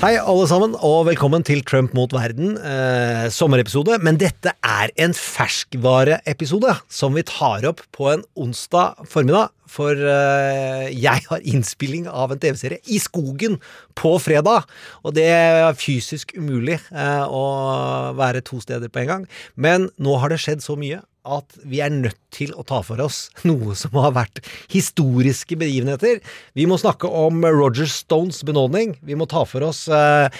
Hei, alle sammen, og velkommen til Trump mot verden, eh, sommerepisode. Men dette er en ferskvareepisode som vi tar opp på en onsdag formiddag. For eh, jeg har innspilling av en TV-serie i skogen på fredag. Og det er fysisk umulig eh, å være to steder på en gang. Men nå har det skjedd så mye at vi er nødt til å ta for oss noe som har vært historiske begivenheter. Vi må snakke om Roger Stones benådning. Vi må ta for oss eh,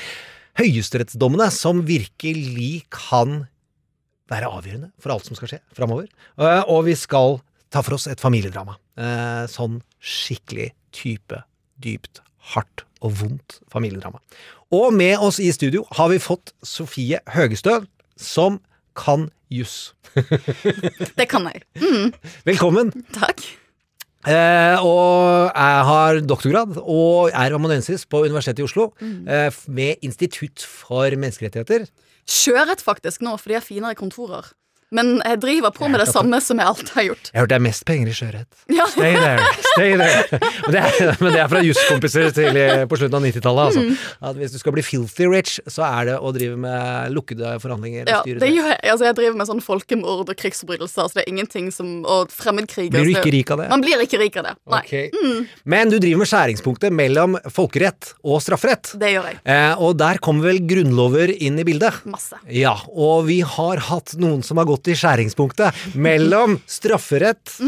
høyesterettsdommene, som virkelig kan være avgjørende for alt som skal skje framover. Eh, og vi skal ta for oss et familiedrama. Eh, sånn skikkelig type dypt, hardt og vondt familiedrama. Og med oss i studio har vi fått Sofie Høgestøl, som kan juss. Det kan jeg. Mm, Velkommen. takk. Eh, og jeg har doktorgrad og er amanuensis på Universitetet i Oslo eh, med Institutt for menneskerettigheter. Sjørett faktisk nå, for de har finere kontorer. Men jeg driver på med det samme som jeg alltid har gjort. Jeg har hørt det er mest penger i sjøørret. Ja. Stay there, stay there. Men det er, men det er fra juskompiser eh, på slutten av 90-tallet. Altså. At hvis du skal bli filthy rich, så er det å drive med lukkede forhandlinger. Ja, det gjør jeg. Altså, jeg driver med sånn folkemord og krigsforbrytelser, så det er ingenting som Og fremmedkriger. Blir du ikke rik av det? Man blir ikke rik av det. Nei. Ok. Men du driver med skjæringspunktet mellom folkerett og strafferett. Det gjør jeg. Eh, og der kommer vel grunnlover inn i bildet. Masse. Ja, og vi har hatt noen som har gått i skjæringspunktet mellom strafferett,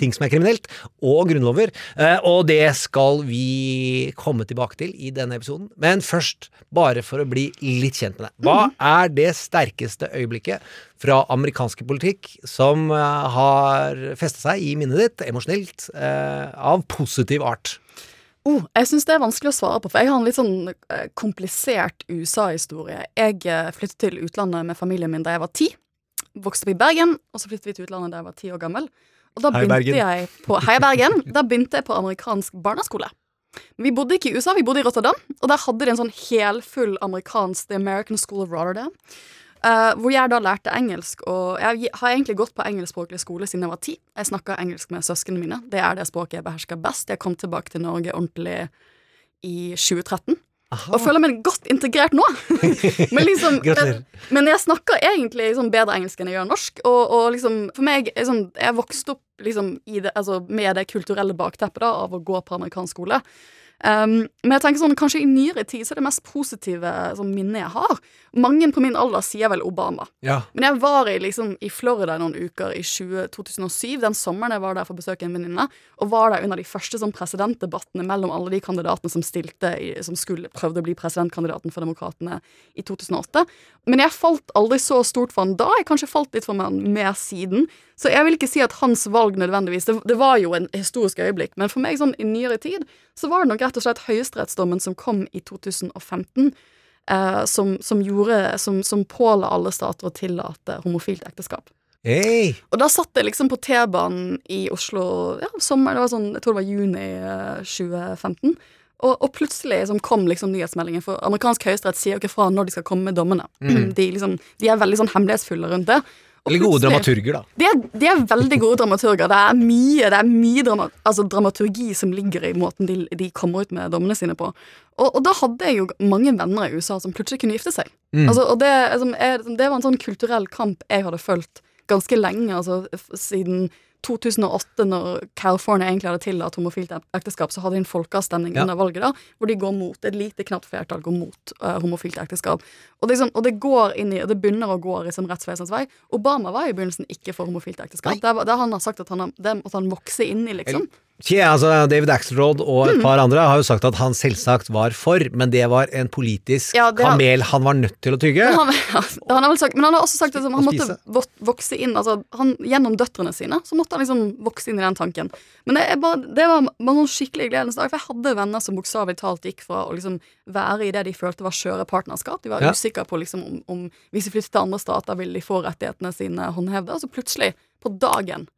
ting som er kriminelt, og grunnlover. Eh, og det skal vi komme tilbake til i denne episoden. Men først, bare for å bli litt kjent med deg. Hva er det sterkeste øyeblikket fra amerikanske politikk som eh, har festa seg i minnet ditt, emosjonelt, eh, av positiv art? Oh, jeg syns det er vanskelig å svare på, for jeg har en litt sånn komplisert USA-historie. Jeg flyttet til utlandet med familien min da jeg var ti. Vokste opp i Bergen, og så flyttet vi til utlandet da jeg var ti år gammel. Og da begynte jeg på Hei, Bergen. Da begynte jeg på amerikansk barneskole. Men Vi bodde ikke i USA, vi bodde i Rotterdam, og der hadde de en sånn helfull amerikansk The American School of Rotterdam. Uh, hvor jeg da lærte engelsk, og jeg har egentlig gått på engelskspråklig skole siden jeg var ti. Jeg snakka engelsk med søsknene mine. Det er det språket jeg behersker best. Jeg kom tilbake til Norge ordentlig i 2013. Og føler meg godt integrert nå. men, liksom, jeg, men jeg snakker egentlig liksom bedre engelsk enn jeg gjør norsk. Og, og liksom, for meg sånn, Jeg vokste opp liksom, i det, altså, med det kulturelle bakteppet da, av å gå på amerikansk skole. Um, men jeg tenker sånn, kanskje i nyere tid så er det mest positive sånn, minnet jeg har. Mange på min alder sier vel Obama. Ja. Men jeg var i, liksom, i Florida noen uker i 20, 2007, den sommeren jeg var der for å besøke en venninne, og var der under de første sånn, presidentdebattene mellom alle de kandidatene som stilte i, som skulle prøvde å bli presidentkandidaten for Demokratene i 2008. Men jeg falt aldri så stort for han da. Jeg kanskje falt litt for han mer siden. Så jeg vil ikke si at hans valg nødvendigvis Det, det var jo en historisk øyeblikk, men for meg sånn i nyere tid så var det nok rett og slett høyesterettsdommen som kom i 2015 eh, som, som gjorde Som, som påla alle stater å tillate homofilt ekteskap. Hei! Og da satt jeg liksom på T-banen i Oslo ja, sommer, det var sånn, jeg tror det var juni eh, 2015. Og, og plutselig liksom kom liksom nyhetsmeldingen, for amerikansk høyesterett sier jo ikke fra når de skal komme med dommene. De, liksom, de er veldig sånn hemmelighetsfulle rundt det. Eller gode dramaturger, da. de er, de er veldig gode dramaturger. Det er mye, det er mye drama, altså dramaturgi som ligger i måten de, de kommer ut med dommene sine på. Og, og da hadde jeg jo mange venner i USA som plutselig kunne gifte seg. Altså, og det, altså, jeg, det var en sånn kulturell kamp jeg hadde fulgt ganske lenge, altså siden 2008, når California egentlig hadde tillatt homofilt ekteskap, så hadde de en folkeavstemning Ja. under valget da, hvor de går mot, et lite knapt flertall går mot uh, homofilt ekteskap. Og det, sånn- og det går inn i, og det begynner å gå liksom, som rettsvesenets vei. Obama var i begynnelsen ikke for homofilt ekteskap. Der, Det, er- det han har sagt at han, det måtte han vokse inn i, liksom. Tje, altså David Axelrod og Mm. et par andre har jo sagt at han selvsagt var for, men det var en politisk Ja, har- kamel han var nødt til å tygge. Han, han, har vel sagt, men han har også sagt at han måtte vokse inn altså, han, Gjennom døtrene sine så måtte han liksom vokse inn i den tanken. Men det, bare, det var bare noen skikkelig gledens dag. For jeg hadde venner som bokstavelig talt gikk fra å liksom være i det de følte var skjøre partnerskap. De var Ja. usikre på liksom om, om hvis de flyttet til andre stater, ville de få rettighetene sine håndhevde. Og så plutselig, på dagen,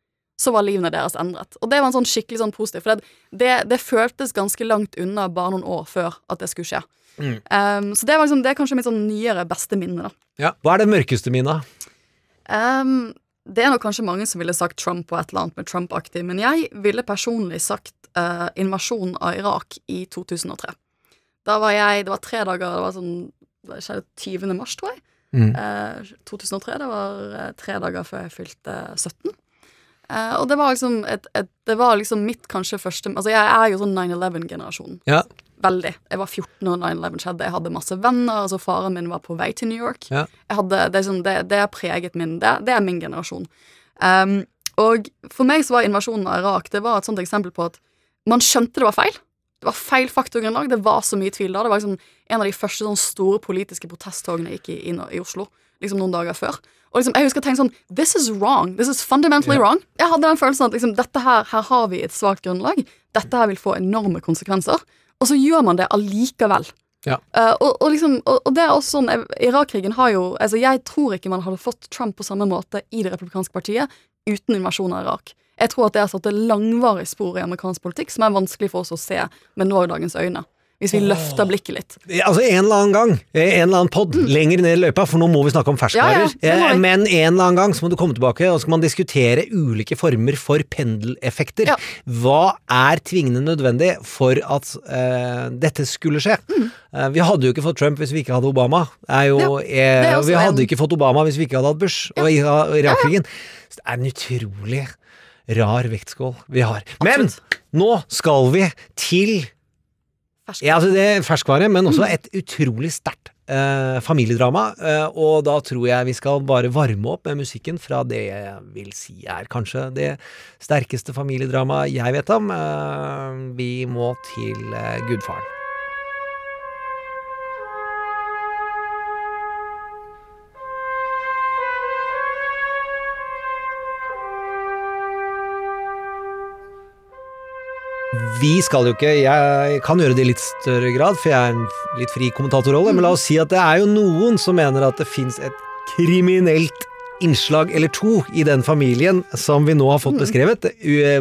så var livene deres endret. Og det var en sånn skikkelig sånn positiv, for det, det, det føltes ganske langt unna bare noen år før at det skulle skje. Um, så det, var liksom, det er kanskje mitt sånn nyere beste minne. da. Ja. Hva er det mørkeste minnet? Um, det er nok kanskje mange som ville sagt Trump og et eller annet med Trump-aktig, men jeg ville personlig sagt uh, invasjonen av Irak i 2003. Da var jeg Det var tre dager, det var sånn Det skjedde 20. mars, tror jeg. Mm. Uh, 2003. Det var uh, tre dager før jeg fylte 17. Uh, og det var liksom et, et, Det var liksom mitt kanskje første Altså, jeg er jo sånn 9-11-generasjonen. Ja. Veldig. Jeg var 14 når 9-11 skjedde. Jeg hadde masse venner. altså Faren min var på vei til New York. Ja. Hadde, det, er sånn, det, det er preget min det, det er min generasjon. Um, og for meg så var invasjonen av Irak Det var et sånt eksempel på at man skjønte det var feil. Det var feil faktagrunnlag. Det var så mye tvil da. Det var liksom en av de første sånn store politiske protesttogene gikk i, i, i Oslo liksom noen dager før. Og liksom, jeg husker jeg tenkte sånn This is wrong. This is fundamentally wrong. Jeg hadde den følelsen at liksom, dette her, her har vi et svakt grunnlag. Dette her vil få enorme konsekvenser. Og så gjør man det allikevel. Ja. Uh, og, og, liksom, og, og det er også sånn jeg- Irak-krigen har jo altså Jeg tror ikke man hadde fått Trump på samme måte i Det republikanske partiet uten invasjonen av Irak. Jeg tror at det har satt et langvarig spor i amerikansk politikk som er vanskelig for oss å se med nådagens øyne. Hvis vi løfter blikket litt. Altså En eller annen gang, eh, en eller annen pod, lenger ned i løypa, for nå må vi snakke om ferskvarer. Ja, ja. Eh, Men en eller annen gang så må du komme tilbake, og så skal man diskutere ulike former for pendeleffekter. Ja. Hva er tvingende nødvendig for at uh, dette skulle skje? Mm. Uh, vi hadde jo ikke fått Trump hvis vi ikke hadde Obama. Jo, er vi hadde en- ikke fått Obama hvis vi ikke hadde hatt Bush og Ira- Irak-krigen. Så Det er en utrolig rar vektskål vi har. Men Absolutt. nå skal vi til Fersk. ja, altså det er ferskvare, men også et utrolig sterkt eh, familiedrama. Eh, og da tror jeg vi skal bare varme opp med musikken fra det jeg vil si er kanskje det sterkeste familiedramaet jeg vet om. Eh, vi må til eh, Gudfaren. Vi skal jo ikke Jeg kan gjøre det i litt større grad, for jeg er en litt fri kommentatorrolle, men la oss si at det er jo noen som mener at det fins et kriminelt innslag eller to i den familien som vi nå har fått beskrevet.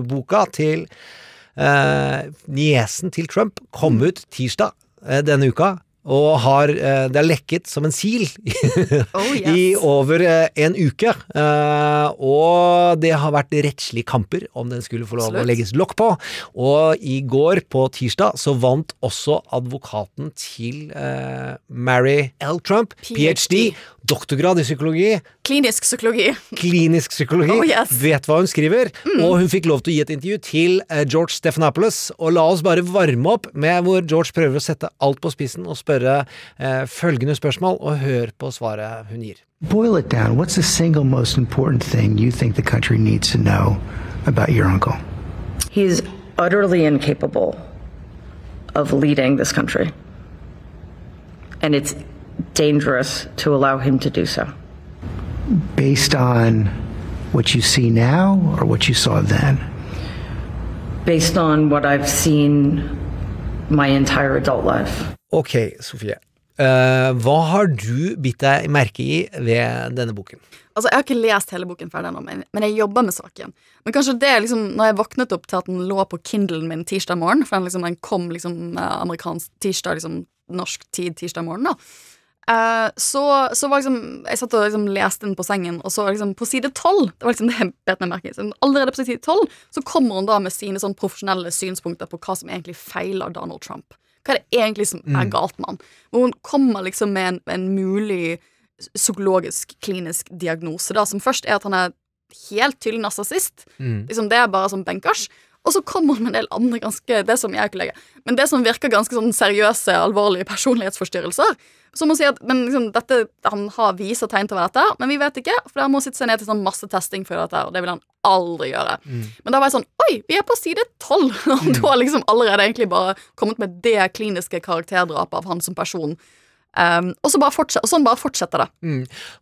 Boka til eh, niesen til Trump kom ut tirsdag eh, denne uka. Og har, eh, det er lekket som en sil Oh, yes. i over eh, en uke. Eh, og det har vært rettslige kamper om den skulle få lov å legges lokk på. Og i går, på tirsdag, så vant også advokaten til eh, Mary L. Trump, PhD, PhD. doktorgrad i psykologi, Klinisk psykologi. klinisk psykologi, Oh, yes. Mm. vet hva hun skriver, og hun fikk lov til å gi et intervju til George Stephanopoulos. Og la oss bare varme opp med hvor George prøver å sette alt på spissen og spørre eh, følgende spørsmål, og hør på svaret hun gir. Boil it down. What's the single most important thing you think the country needs to know about your uncle? He's utterly incapable of leading this country. And it's dangerous to allow him to do so. Based on what you see now or what you saw then? Based on what I've seen my entire adult life. Ok, Sofie. Uh, hva har du bitt deg merke i ved denne boken? Altså, Jeg har ikke lest hele boken ferdig ennå, men, jeg jobber med saken. Men kanskje det er liksom, når jeg våknet opp til at den lå på Kindlen min tirsdag morgen, for den, liksom, den kom liksom eh, amerikansk tirsdag, liksom norsk tid tirsdag morgen, da. Eh, så, så var liksom Jeg satt og liksom leste den på sengen, og så liksom på side tolv Det var liksom det bet meg. Allerede på side tolv så kommer hun da med sine sånn profesjonelle synspunkter på hva som egentlig feiler Donald Trump. Hva er det egentlig som er galt med han? Hvor hun kommer liksom med en, en mulig psykologisk, klinisk diagnose, da, som først er at han er helt tydelig narsissist. Liksom, det er bare sånn benkers. Og så kommer han med en del andre ganske Det som jeg ikke legger. men det som virker ganske sånn seriøse, alvorlige personlighetsforstyrrelser. Så må si at men liksom, dette, Han har viser tegn til å være dette, men vi vet ikke. For han må sitte seg ned til sånn masse testing for dette, og det vil han aldri gjøre. Men da var jeg sånn Oi, vi er på side tolv! Og du har liksom allerede egentlig bare kommet med det kliniske karakterdrapet av han som person. Um, og, så bare fortsett, og sånn bare fortsetter det.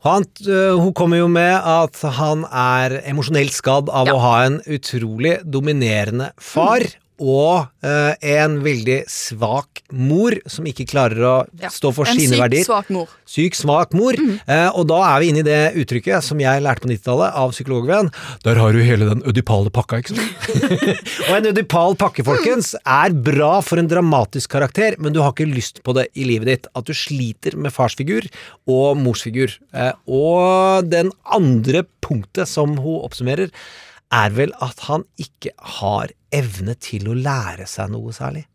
Han, uh, hun kommer jo med at han er emosjonelt skadd av Ja. å ha en utrolig dominerende far, og eh, en veldig svak mor som ikke klarer å Ja. stå for en sine syk, verdier. svak mor. Syk, svak mor. Eh, og da er vi inne i det uttrykket som jeg lærte på 90-tallet av psykologvenn. Der har du hele den ødipale pakka, ikke sant? og en ødipal pakke, folkens, er bra for en dramatisk karakter, men du har ikke lyst på det i livet ditt. At du sliter med farsfigur og morsfigur. Eh, og den andre punktet som hun oppsummerer, er vel at han ikke har evne til å lære seg noe særlig.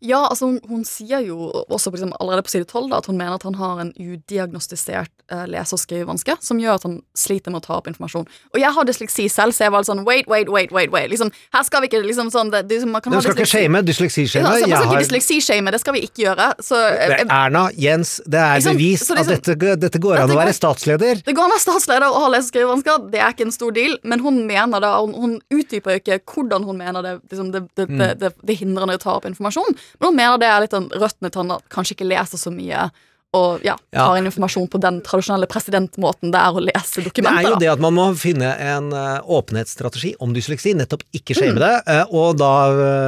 Ja, altså hun, hun sier jo også på, allerede på side 12 da, at hun mener at han har en udiagnostisert eh, lese- og skrivevanske som gjør at han sliter med å ta opp informasjon. Og jeg har dysleksi selv, så jeg var litt sånn wait, wait, wait, wait, wait. Liksom, her skal vi ikke liksom sånn det, det, man kan Du ha skal ikke dysleksi- dysleksishame. Ja, altså, man skal ikke har dysleksi-shame, det skal vi ikke gjøre. Så, eh, Det er Erna, Jens, det er liksom, bevis liksom, at dette, dette går an å være statsleder. Det går an å være statsleder og ha lese- og skrivevansker, det er ikke en stor deal, men hun mener da, hun, hun utdyper jo ikke hvordan hun mener det, liksom, det, det, det, det, det hindrer henne å ta opp informasjon, men hun mener det er litt den røttene til han kanskje ikke leser så mye og ja, Ja. tar inn informasjon på den tradisjonelle presidentmåten det er å lese dokumenter. Det er jo det at man må finne en eh, åpenhetsstrategi om dysleksi, nettopp ikke shame Mm. det, eh, og da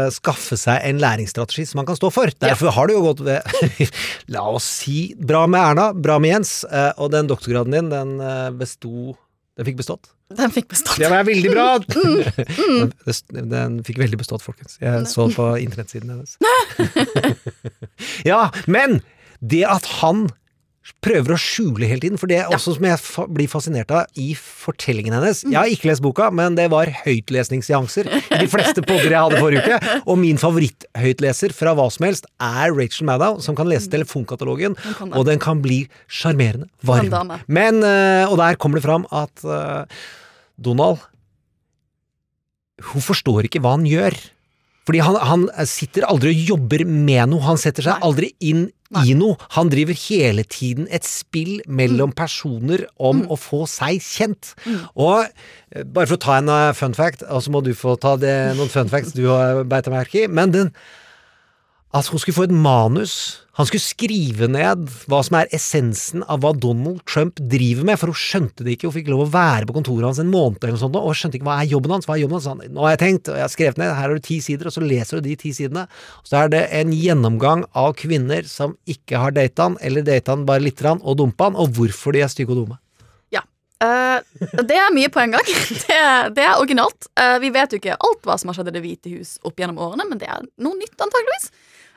eh, skaffe seg en læringsstrategi som man kan stå for. Derfor har det jo gått ved La oss si bra med Erna, bra med Jens, og den doktorgraden din, den besto Den fikk bestått. Den fikk bestått. Det var veldig bra! Mm. Den, den fikk veldig bestått, folkens. Jeg så på internettsiden hennes. ja, men det at han prøver å skjule hele tiden, for det er også som jeg fa blir fascinert av i fortellingen hennes. Jeg har ikke lest boka, men det var høytlesningsseanser i de fleste podder jeg hadde forrige uke, og min favoritthøytleser fra hva som helst er Rachel Maddow, som kan lese telefonkatalogen, kan og den kan bli sjarmerende varm. Men, eh, og der kommer det fram at eh, Donald Hun forstår ikke hva han gjør. Fordi han, han sitter aldri og jobber med noe, han setter seg aldri inn i noe. Han driver hele tiden et spill mellom Mm. personer om å få seg kjent. Og eh, bare for å ta en eh, fun fact, og så må du få ta det, noen fun facts du har beita merke i, men den at hun skulle få et manus. Han skulle skrive ned hva som er essensen av hva Donald Trump driver med, for hun skjønte det ikke. Hun fikk lov å være på kontoret hans en måned eller noe sånt, og skjønte ikke hva er jobben hans. Hva er jobben hans? Han, Nå har jeg tenkt, og jeg har skrevet ned, her har du ti sider, og så leser du de ti sidene. Så er det en gjennomgang av kvinner som ikke har data han, eller data han bare lite grann, og dumpa han, og hvorfor de er stygge og dumme. Ja. Uh, det er mye på en gang. Det, det er originalt. Uh, vi vet jo ikke alt hva som har skjedd i Det hvite hus opp gjennom årene, men det er noe nytt, antageligvis.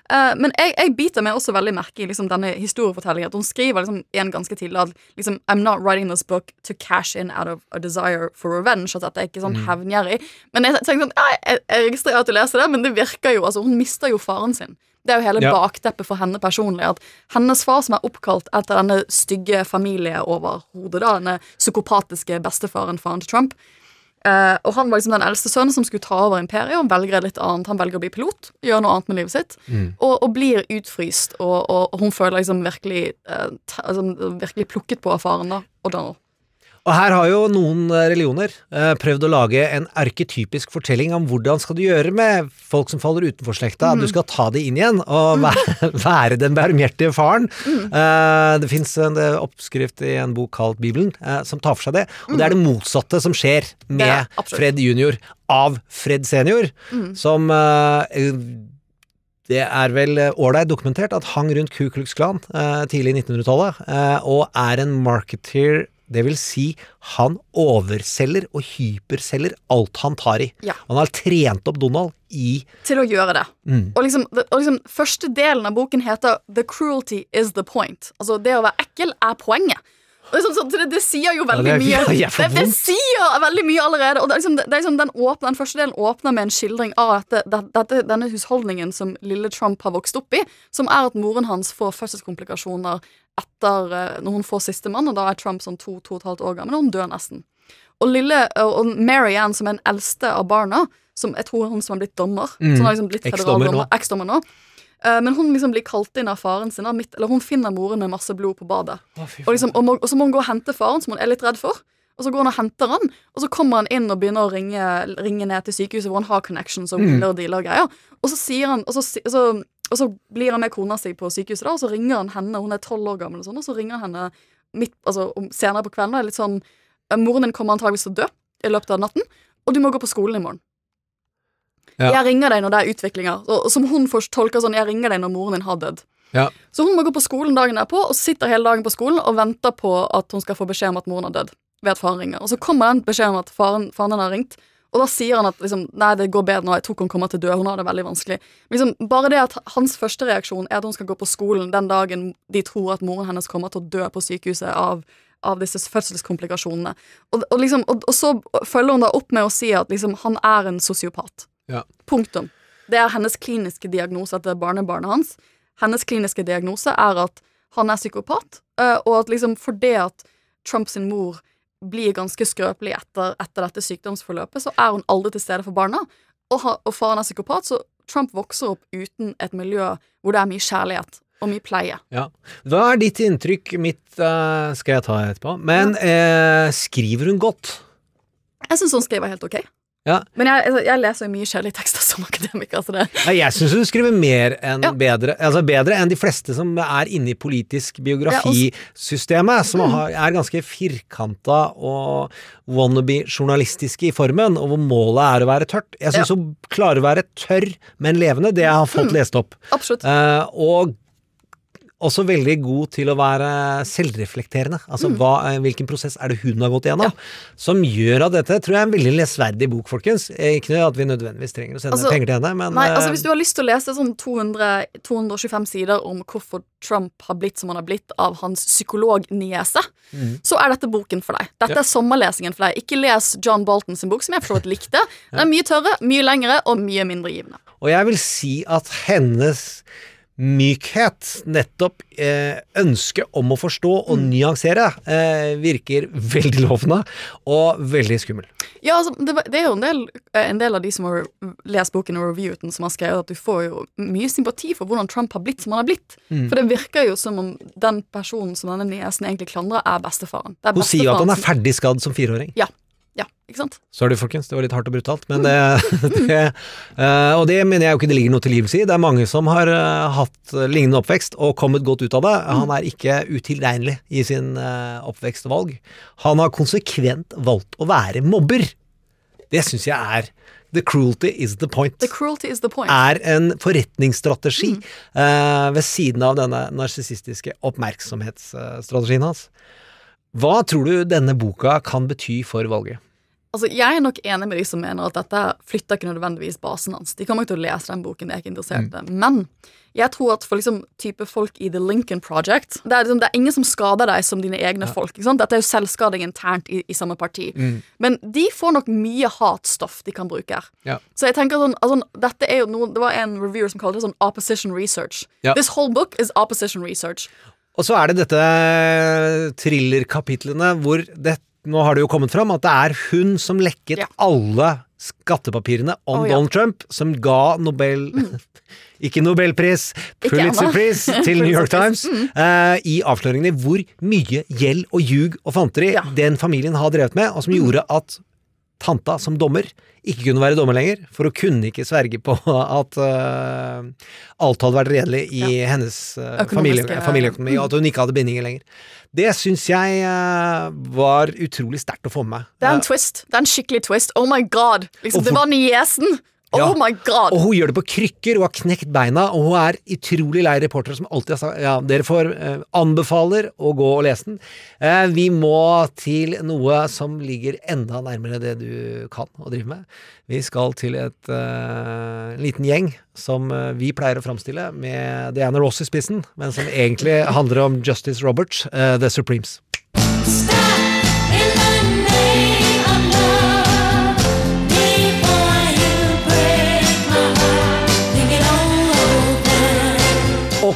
Eh, men jeg, jeg biter meg også veldig merke i liksom, denne historiefortellingen. At hun skriver liksom, en ganske tidlig at liksom, I'm not writing this book to cash in out of a desire for revenge. At dette er ikke sånn hevngjerrig. Men jeg tenker sånn, ja, jeg, jeg registrerer at du leser det, men det virker jo altså, Hun mister jo faren sin. Det er jo hele Ja. bakteppet for henne personlig. At hennes far, som er oppkalt etter denne stygge familieoverhodet, denne psykopatiske bestefaren faren til Trump eh, Og han var liksom den eldste sønnen som skulle ta over imperiet, og velger litt annet. Han velger å bli pilot, gjøre noe annet med livet sitt, og, og blir utfryst. Og, og, og hun føler liksom virkelig uh, altså, Virkelig plukket på av faren, da. Og Donald. Og her har jo noen eh, religioner eh, prøvd å lage en arketypisk fortelling om hvordan skal du gjøre med folk som faller utenfor slekta. Du skal ta de inn igjen og være, være den barmhjertige faren. Eh, det fins en eh, oppskrift i en bok kalt Bibelen eh, som tar for seg det. Og det er det motsatte som skjer er med ja, Fred junior av Fred senior, som eh, det er vel ålreit dokumentert at hang rundt Ku Klux Klan tidlig i 1900-tallet, eh, og er en marketeer. Det vil si, han overselger og hyperselger alt han tar i. Ja. Han har trent opp Donald i Til å gjøre det. Og, liksom, og liksom Første delen av boken heter The cruelty is the point. Altså, det å være ekkel er poenget. Liksom, så det, det sier jo veldig det er- mye. Ja, Det, det sier veldig mye allerede. Og det liksom, det liksom den, åpner, den første delen åpner med en skildring av at det- dette, denne husholdningen som lille Trump har vokst opp i, som er at moren hans får fødselskomplikasjoner etter eh, når hun får sistemann, og da er Trump sånn to, to og et halvt år gammel, og hun dør nesten. Og lille, og Mary Ann, som er den eldste av barna, som jeg tror hun som har blitt dommer, Mm. som har liksom blitt federaldommer, eksdommer nå. Eh, Men hun liksom blir kalt inn av faren sin. Midt, eller hun finner moren med masse blod på badet. Og, liksom, og, må, og så må hun gå og hente faren, som hun er litt redd for. Og så går hun og henter han, og så kommer han inn og begynner å ringe, ringe ned til sykehuset hvor han har connections og wheeler og dealer og greier. Og så sier han, og så, og så, og så blir han med kona si på sykehuset, da, og så ringer han henne, hun er tolv år gammel, og sånn, og så ringer han henne midt, altså, senere på kvelden. og er litt sånn, «Eh, Moren din kommer antageligvis til å dø i løpet av natten, og du må gå på skolen i morgen. Ja. Jeg ringer deg når det er utviklinger. Og, som hun tolker sånn, jeg ringer deg når moren din har dødd. Ja. Så hun må gå på skolen dagen derpå, og sitter hele dagen på skolen og venter på at hun skal få beskjed om at moren har dødd. Ved at faren ringer. Og så kommer den beskjeden om at faren, faren har ringt, og da sier han at liksom, nei, det går bedre nå, jeg tror hun kommer til å dø, hun har det veldig vanskelig. Men liksom, bare det at hans første reaksjon er at hun skal gå på skolen den dagen de tror at moren hennes kommer til å dø på sykehuset av, av disse fødselskomplikasjonene. Og, og, liksom, og, og så følger hun da opp med å si at liksom, han er en sosiopat. Ja. Punktum. Det er hennes kliniske diagnose etter barnebarnet hans. Hennes kliniske diagnose er at han er psykopat, eh, og at liksom fordi at Trumps mor blir ganske skrøpelig etter, etter dette sykdomsforløpet, så er hun aldri til stede for barna. Og, ha, og faren er psykopat, så Trump vokser opp uten et miljø hvor det er mye kjærlighet og mye pleie. Ja. Hva er ditt inntrykk? Mitt uh, skal jeg ta etterpå. Men eh, skriver hun godt? Jeg syns hun skriver helt ok. Ja. Men jeg, altså, jeg leser mye kjedelige tekster som akademiker, så det Nei, jeg syns du skriver mer enn Ja. bedre Altså bedre enn de fleste som er inne i politisk biografisystemet, som har, er ganske firkanta og wannabe-journalistiske i formen, og hvor målet er å være tørt. Jeg syns hun klarer å være tørr, men levende. Det jeg har fått lest opp. Absolutt. Eh, og også veldig god til å være selvreflekterende. Altså hva, eh, hvilken prosess er det hun har gått igjennom? Som gjør at dette tror jeg er en veldig lesverdig bok, folkens. Ikke Ikke at vi nødvendigvis trenger å sende Altså, penger til henne, men Nei, eh, altså Hvis du har lyst til å lese sånn 200, 225 sider om hvorfor Trump har blitt som han har blitt av hans psykologniese, Mm. så er dette boken for deg. Dette Ja. er sommerlesingen for deg. Ikke les John Bolton sin bok, som jeg for så vidt likte. Den er mye tørre, mye lengre og mye mindre givende. Og jeg vil si at hennes mykhet, nettopp eh, ønske om å forstå og Mm. nyansere, eh, virker veldig lovende og veldig skummel. Ja, altså, det, det er jo en del, eh, en del av de som har lest boken og reviewet den, som har skrevet at du får jo mye sympati for hvordan Trump har blitt som han har blitt. Mm. For det virker jo som om den personen som denne niesen egentlig klandrer, er bestefaren. Er Hun sier jo at han er ferdig skadd som fireåring. Ja. Ikke sant? Sorry, folkens, det var litt hardt og brutalt, men det, det uh, Og det mener jeg jo ikke det ligger noe tilgivelse i. Det er mange som har uh, hatt lignende oppvekst og kommet godt ut av det. Han er ikke utilregnelig i sin uh, oppvekst og valg. Han har konsekvent valgt å være mobber. Det syns jeg er The cruelty is the point. The cruelty is the point. er en forretningsstrategi eh, ved siden av denne narsissistiske oppmerksomhetsstrategien hans. Hva tror du denne boka kan bety for valget? Altså, Jeg er nok enig med de som mener at dette flytter ikke nødvendigvis basen hans. De kommer ikke til å lese den boken, de er ikke interessert i det. Men jeg tror at for liksom type folk i The Lincoln Project Det er, liksom, det er ingen som skader deg som dine egne folk. Ikke sant? Dette er jo selvskading internt i, i samme parti. Men de får nok mye hatstoff de kan bruke her. Ja. Så jeg tenker sånn, altså, dette er jo noe, Det var en reviewer som kalte det sånn opposition research. Ja. This whole book is opposition research. Og så er det dette thrillerkapitlene hvor det, nå har det jo kommet fram at det er hun som lekket Ja. alle skattepapirene om oh, ja. Donald Trump, som ga Nobel Ikke Nobelpris, Pulitzerpris til New York Times Pulitzerpris, eh, i avsløringene hvor mye gjeld og ljug og fanteri Ja. den familien har drevet med, og som gjorde at tanta som dommer ikke kunne være dommer lenger, for hun kunne ikke sverge på at uh, alt hadde vært redelig i hennes uh, familie, familieøkonomi, og at hun ikke hadde bindinger lenger. Det syns jeg uh, var utrolig sterkt å få med meg. Det er en twist. Det er en skikkelig twist. Oh my god! Liksom, for, det var niesen! Oh my god! Og hun gjør det på krykker, hun har knekt beina, og hun er utrolig lei reportere som alltid har sagt ja, dere får eh, anbefaler å gå og lese den. Eh, vi må til noe som ligger enda nærmere det du kan å drive med. Vi skal til et eh, liten gjeng som eh, vi pleier å framstille med Diana Ross i spissen, men som egentlig handler om Justice Roberts, eh, The Supremes.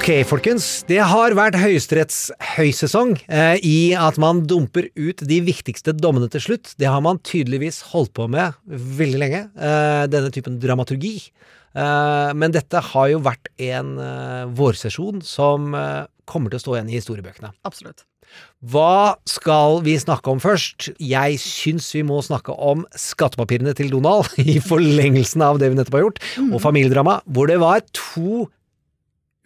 Ok, folkens. Det har vært Høyesteretts høysesong eh, i at man dumper ut de viktigste dommene til slutt. Det har man tydeligvis holdt på med veldig lenge, eh, denne typen dramaturgi. Eh, men dette har jo vært en eh, vårsesjon som eh, kommer til å stå igjen i historiebøkene. Absolutt. Hva skal vi snakke om først? Jeg syns vi må snakke om skattepapirene til Donald, i forlengelsen av det vi nettopp har gjort, og familiedrama, hvor det var to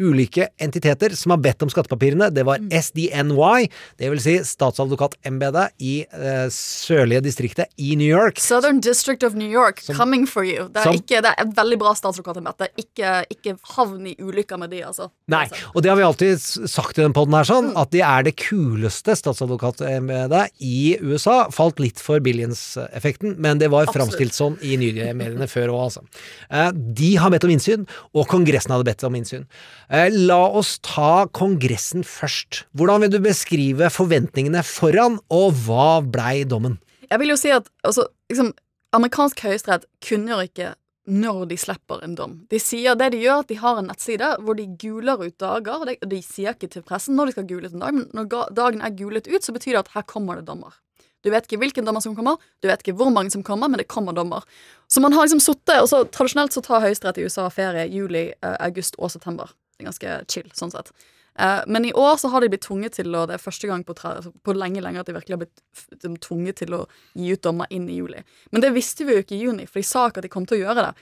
ulike entiteter som har bedt om skattepapirene. Det var SDNY, det vil si statsadvokatembetet i eh, sørlige distriktet i New York. Southern District of New York, coming for you. Det er, som- ikke, det er et veldig bra statsadvokatembete. Ikke, ikke havn i ulykker med de, altså. Nei, og det har vi alltid sagt i den podden her sånn, at de er det kuleste statsadvokatembetet i USA. Falt litt for Billions-effekten, men det var framstilt sånn i nyhetsmediene før òg, altså. Eh, De har bedt om innsyn, og Kongressen hadde bedt om innsyn. Eh, La oss ta Kongressen først. Hvordan vil du beskrive forventningene foran, og hva blei dommen? Jeg vil jo si at altså, liksom, amerikansk høyesterett kunngjør ikke når de slipper en dom. De sier det de gjør, at de har en nettside hvor de guler ut dager. og De, sier ikke til pressen når de skal gule ut en dag, men når dagen er gulet ut, så betyr det at her kommer det dommer. Du vet ikke hvilken dommer som kommer, du vet ikke hvor mange som kommer, men det kommer dommer. Så man har liksom sittet og så Tradisjonelt så tar Høyesterett i USA ferie juli, eh, august og september. Det er ganske chill, sånn sett. Eh, men i år så har de blitt tvunget til å Det er første gang på, altså på lenge lenge at de virkelig har blitt de tvunget til å gi ut dommer inn i juli. Men det visste vi jo ikke i juni, for de sa ikke at de kom til å gjøre det.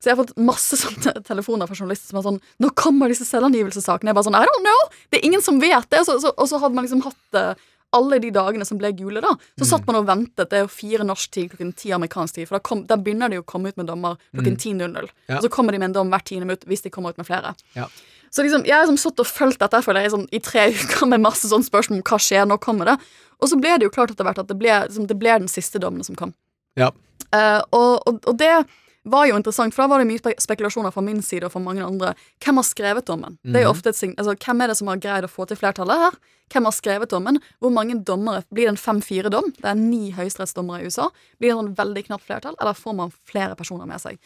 Så jeg har fått masse sånne telefoner fra journalister som er sånn 'Nå kommer disse selvangivelsessakene.' Jeg bare sånn 'I don't know'. Det er ingen som vet det. Så, så, og så hadde man liksom hatt eh, alle de dagene som ble gule, da. Så satt man og ventet. Det er jo fire norsk tid klokken ti amerikansk tid. For da, kom, da begynner de å komme ut med dommer klokken 10.00. Ja. Og så kommer de med en dom hvert tiende minutt hvis de kommer ut med flere. Ja. Så liksom, jeg har liksom satt og fulgt dette føler jeg, sånn, i tre uker med masse sånne spørsmål om hva skjer, nå kommer det? Og så ble det jo klart etter hvert at det ble, liksom, det ble den siste dommen som kom. Ja. Uh, og, og, og det var jo interessant, for da var det mye spekulasjoner fra min side og fra mange andre. Hvem har skrevet dommen? Det er jo ofte et sign altså, Hvem er det som har greid å få til flertallet her? Hvem har skrevet dommen? Hvor mange dommere? Blir det en 5-4-dom? Det er ni høyesterettsdommere i USA. Blir det en sånn veldig knapt flertall, eller får man flere personer med seg?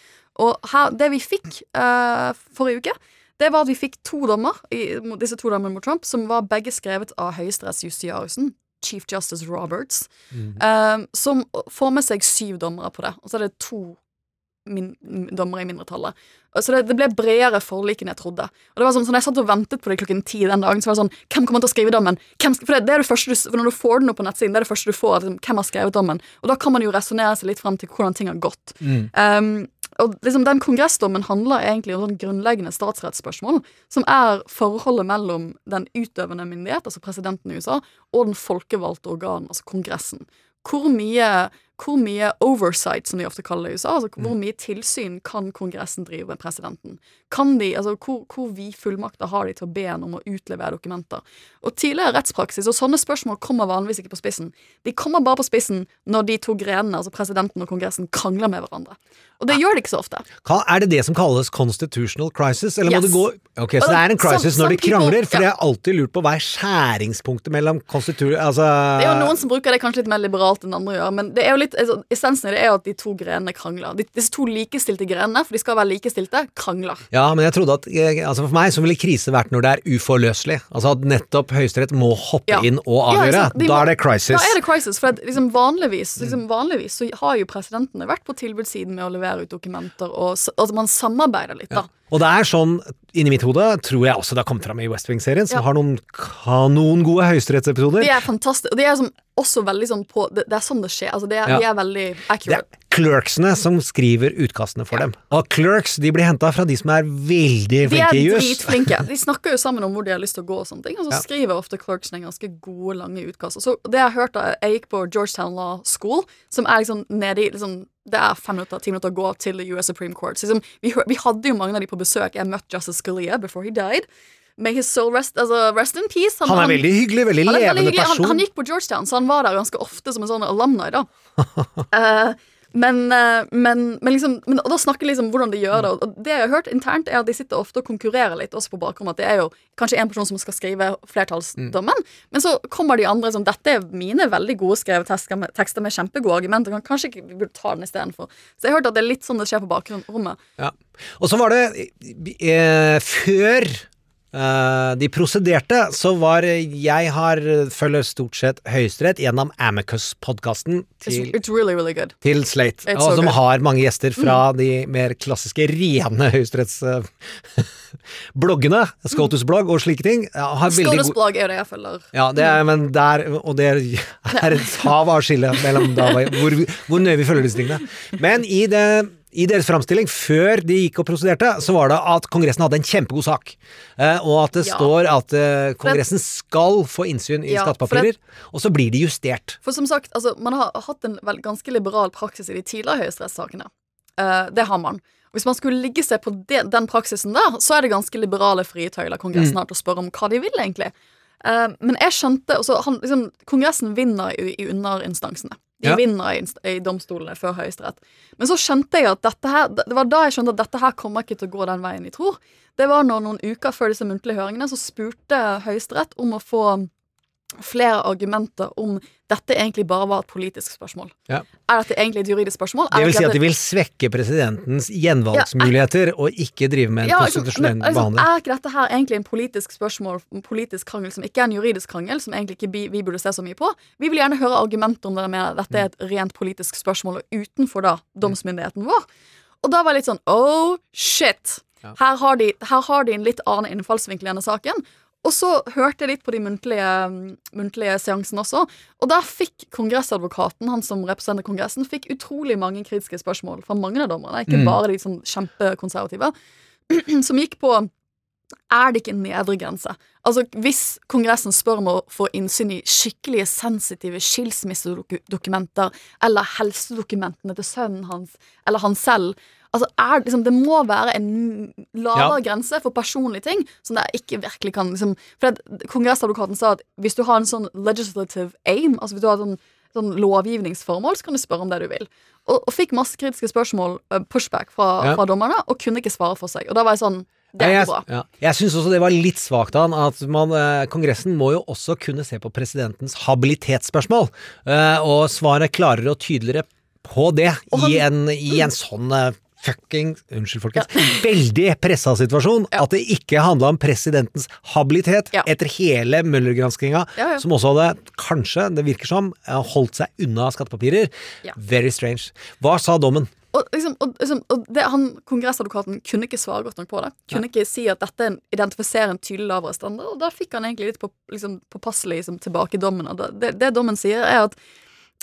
Og her, det vi fikk uh, forrige uke, det var at vi fikk to dommer, i, disse to dommene mot Trump, som var begge skrevet av høyesterettsjustitiariusen, Chief Justice Roberts, eh, som får med seg syv dommere på det. Og så er det to min, dommere i mindretallet. Så det, det ble bredere forlik enn jeg trodde. Og det var sånn, så når jeg satt og ventet på det klokken ti den dagen, så var det sånn Hvem kommer til å skrive dommen? Hvem, for det, det er det første du, for Når du får den opp på nettsiden, det er det første du får. Liksom, hvem har skrevet dommen? Og da kan man jo resonnere seg litt frem til hvordan ting har gått. Um, og liksom Den kongressdommen handler egentlig om sånn grunnleggende statsrettsspørsmål, som er forholdet mellom den utøvende myndighet, altså presidenten i USA, og den folkevalgte organen, altså Kongressen. Hvor mye, hvor mye oversight, som de ofte kaller det i USA, altså hvor mye tilsyn kan Kongressen drive med presidenten? Kan de, altså Hvor, hvor vid fullmakter har de til å be en om å utlevere dokumenter? Og tidligere rettspraksis, og sånne spørsmål kommer vanligvis ikke på spissen. De kommer bare på spissen når de to grenene, altså presidenten og Kongressen, krangler med hverandre. Og det gjør de ikke så ofte. Hva Er det det som kalles constitutional crisis, eller må Yes. det gå Ok, så det er en crisis når de krangler, for jeg har alltid lurt på hva er skjæringspunktet mellom konstitu... Altså Det er jo noen som bruker det kanskje litt mer liberalt enn andre gjør, men det er jo litt, altså, essensen i det er jo at de to grenene krangler. De, disse to likestilte grenene, for de skal være likestilte, krangler. Ja, men jeg trodde at eh, altså For meg så ville krise vært når det er uforløselig. Altså at nettopp Høyesterett må hoppe Ja. inn og avgjøre. Ja? De da er det crisis. Da er det crisis, for at, liksom, vanligvis, liksom, vanligvis så har jo presidentene vært på tilbudssiden med å levere ut dokumenter, og at altså, man samarbeider litt, da. Og det er sånn, inni mitt hode, tror jeg også det har kommet fram i West Wing-serien, som Ja. har noen kanongode høyesterettsepisoder. Det er fantastisk. og det er som, også veldig sånn på Det, det er sånn det skjer. Altså, det er, Ja. De er veldig accurate. er clerksene som skriver utkastene for dem. Og clerks de blir henta fra de som er veldig De er flinke i jus. dritflinke. De snakker jo sammen om hvor de har lyst til å gå, og sånne ting Og så Ja. skriver ofte clerksene ganske gode, lange utkast. Og så det jeg hørte, Jeg gikk på Georgetown Law School, som er liksom nede i liksom, Det er fem minutter, ti minutter å gå til US Supreme Court. Så liksom, vi, vi hadde jo mange av de på besøk. Jeg møtte Justice Scalia before he died. May his soul rest, altså, rest in peace. Han er veldig hyggelig, veldig han er veldig levende hyggelig. person. Han, han gikk på Georgetown, så han var der ganske ofte som en sånn alumni, da. Eh, men, eh, men, men liksom men, Og da snakker liksom hvordan de gjør det. Og det jeg har hørt internt, er at de sitter ofte og konkurrerer litt, også på bakrommet. At det er jo kanskje en person som skal skrive flertallsdommen, men så kommer de andre som Dette er mine veldig gode skrevet tekster med, tekster med kjempegode argumenter. Kan- Kanskje ikke vi burde ta den istedenfor. Så jeg har hørt at det er litt sånn det skjer på bakrommet. Ja. Og så var det eh, Før de prosederte, så var Jeg har følger stort sett Høyesterett gjennom Amicus-podkasten til, really, really til Slate, It's og so som good. Mm. har mange gjester fra de mer klassiske, rene høyesterettsbloggene. Scotus-blogg og slike ting. Skådesblogg er jo det jeg følger. Ja, det er, men der, og det er et hav av skille mellom da, hvor, hvor nøye vi følger disse tingene. Men i det I deres framstilling før de gikk og prosederte, så var det at Kongressen hadde en kjempegod sak. Eh, og at det Ja. står at eh, Kongressen skal få innsyn i Ja, skattepapirer, og så blir de justert. For som sagt, altså, man har hatt en vel, ganske liberal praksis i de tidligere høyesterettssakene. Eh, det har man. Hvis man skulle ligge seg på det, den praksisen der, så er det ganske liberale frie tøyler Kongressen har til å spørre om hva de vil, egentlig. Eh, men jeg skjønte han, liksom, Kongressen vinner i, i underinstansene. De Ja. vinner i, i domstolene før Høyesterett. Men så skjønte jeg at dette her Det var da jeg skjønte at dette her kommer ikke til å gå den veien jeg tror. Det var når noen uker før disse muntlige høringene så spurte Høyesterett om å få flere argumenter om dette egentlig bare var et politisk spørsmål. Ja. Er dette egentlig et juridisk spørsmål? Det vil si at de vil svekke presidentens gjenvalgsmuligheter, og ikke drive med en Ja, liksom, konstitusjonell liksom, behandling. Er ikke dette her egentlig en politisk spørsmål, en politisk krangel, som ikke er en juridisk krangel, som egentlig ikke vi, vi burde se så mye på? Vi vil gjerne høre argumenter om dere mener at dette er et rent politisk spørsmål, og utenfor da domsmyndigheten vår. Og da var jeg litt sånn oh shit! Her, har de, her har de en litt annen innfallsvinkel i denne saken. Og så hørte jeg litt på de muntlige, muntlige seansene også, og der fikk kongressadvokaten, han som representerer Kongressen, fikk utrolig mange kritiske spørsmål fra mange av dommerne, ikke bare de sånn kjempekonservative, som gikk på er det ikke en nedre grense? Altså, Hvis Kongressen spør om å få innsyn i skikkelige sensitive skilsmissedokumenter eller helsedokumentene til sønnen hans eller han selv Altså, er, liksom, Det må være en lavere Ja. grense for personlige ting som det ikke virkelig kan liksom, For det, Kongressadvokaten sa at hvis du har en sånn legislative aim, altså hvis du har sånn, sånn lovgivningsformål, så kan du spørre om det du vil. Og, og fikk masse kritiske spørsmål, eh, pushback, fra, Ja. fra dommerne, og kunne ikke svare for seg. Og da var jeg sånn Det er Ja, bra. jeg, ja. jeg syns også det var litt svakt av han at man, eh, Kongressen må jo også kunne se på presidentens habilitetsspørsmål, eh, og svaret klarere og tydeligere på det Og i, han- en, i en sånn eh, fucking Unnskyld, folkens. Veldig pressa situasjon. Ja. At det ikke handla om presidentens habilitet Ja. etter hele Møller-granskinga, Ja, ja. som også hadde, kanskje, det virker som, eh, holdt seg unna skattepapirer. Ja. Very strange. Hva sa dommen? Og, liksom, og, liksom, og det, han, Kongressadvokaten kunne ikke svare godt nok på det. Kunne ikke si at dette er identifiserer en tydelig lavere standard. Og da fikk han egentlig litt på, liksom, påpasselig liksom, tilbake i dommen. Det, det, det dommen sier, er at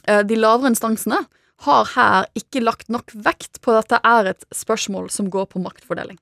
eh, de lavere instansene har her ikke lagt nok vekt på at dette er et spørsmål som går på maktfordeling.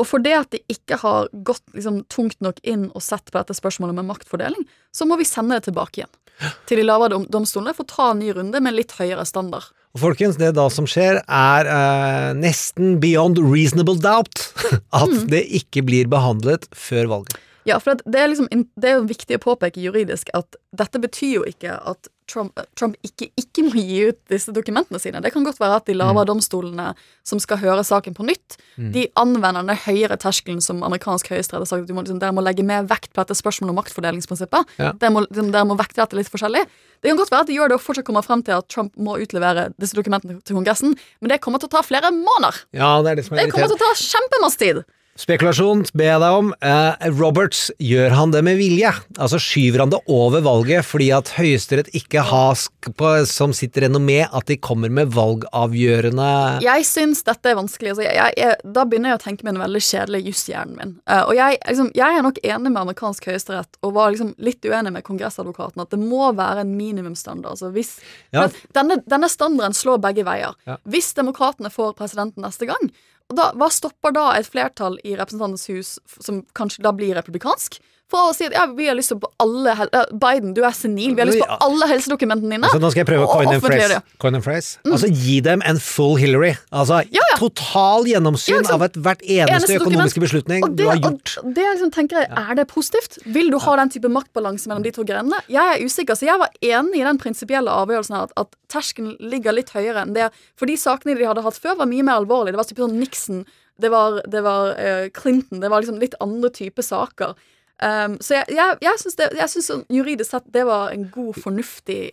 Og for det at de ikke har gått liksom, tungt nok inn og sett på dette spørsmålet med maktfordeling, så må vi sende det tilbake igjen til de lavere dom domstolene for å ta en ny runde med litt høyere standard. Og folkens, det da som skjer er eh, nesten beyond reasonable doubt at Mm. det ikke blir behandlet før valget. Ja, for det, er liksom, det er jo viktig å påpeke juridisk at dette betyr jo ikke at Trump, eh, Trump ikke, ikke må gi ut disse dokumentene sine. Det kan godt være at de lavere domstolene som skal høre saken på nytt, de anvender den høyere terskelen som amerikansk høyesterett har sagt at de må, liksom, dere må legge mer vekt på dette spørsmålet om maktfordelingsprinsippet. Ja. Dere, må, liksom, dere må vekte dette litt forskjellig. Det kan godt være at de gjør det og fortsatt kommer frem til at Trump må utlevere disse dokumentene til Kongressen, men det kommer til å ta flere måneder. Ja, det det som Det kommer til å ta kjempemasse tid. Spekulasjon ber jeg deg om. Eh, Roberts, gjør han det med vilje? Altså Skyver han det over valget fordi at Høyesterett ikke har på, som sitt renommé at de kommer med valgavgjørende Jeg syns dette er vanskelig. Altså, jeg, jeg, da begynner jeg å tenke med den veldig kjedelige jusshjernen min. Uh, og jeg, liksom, jeg er nok enig med amerikansk høyesterett, og var liksom litt uenig med kongressadvokaten, at det må være en minimumsstandard. Altså, hvis, Ja. denne, denne standarden slår begge veier. Ja. Hvis demokratene får presidenten neste gang, da, hva stopper da et flertall i Representantenes hus, som kanskje da blir republikansk, fra å si at ja, vi har lyst på alle Biden, du er senil, vi har lyst på alle helsedokumentene dine. Altså, nå skal jeg prøve coin and phrase. Coin and phrase. Altså Gi dem en full Hillary. Altså Ja, ja. total gjennomsyn av et, hvert eneste, Eneste økonomiske beslutning det, du har gjort. og det liksom tenker jeg, Er det positivt? Vil du ha den type maktbalanse mellom de to grenene? Jeg er usikker, så jeg var enig i den prinsipielle avgjørelsen her, at, at terskelen ligger litt høyere enn det. For de sakene de hadde hatt før, var mye mer alvorlige. Det var typisk sånn Nixon, det var, det var uh, Clinton, det var liksom litt andre type saker. Um, så jeg, jeg, jeg syns det- jeg syns sånn juridisk sett det var en god, fornuftig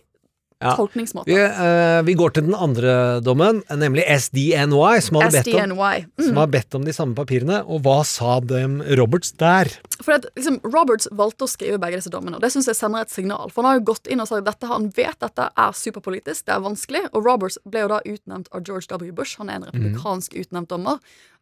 Ja. tolkningsmåte. Vi, uh, vi går til den andre dommen, nemlig SDNY, som bedt om, Mm. som har bedt om de samme papirene. Og hva sa dem Roberts der? For at, liksom, Roberts valgte å skrive begge disse dommene, og det syns jeg sender et signal. For han har jo gått inn og sagt dette, han vet dette er superpolitisk, det er vanskelig, og Roberts ble jo da utnevnt av George W. Bush, han er en republikansk utnevnt dommer,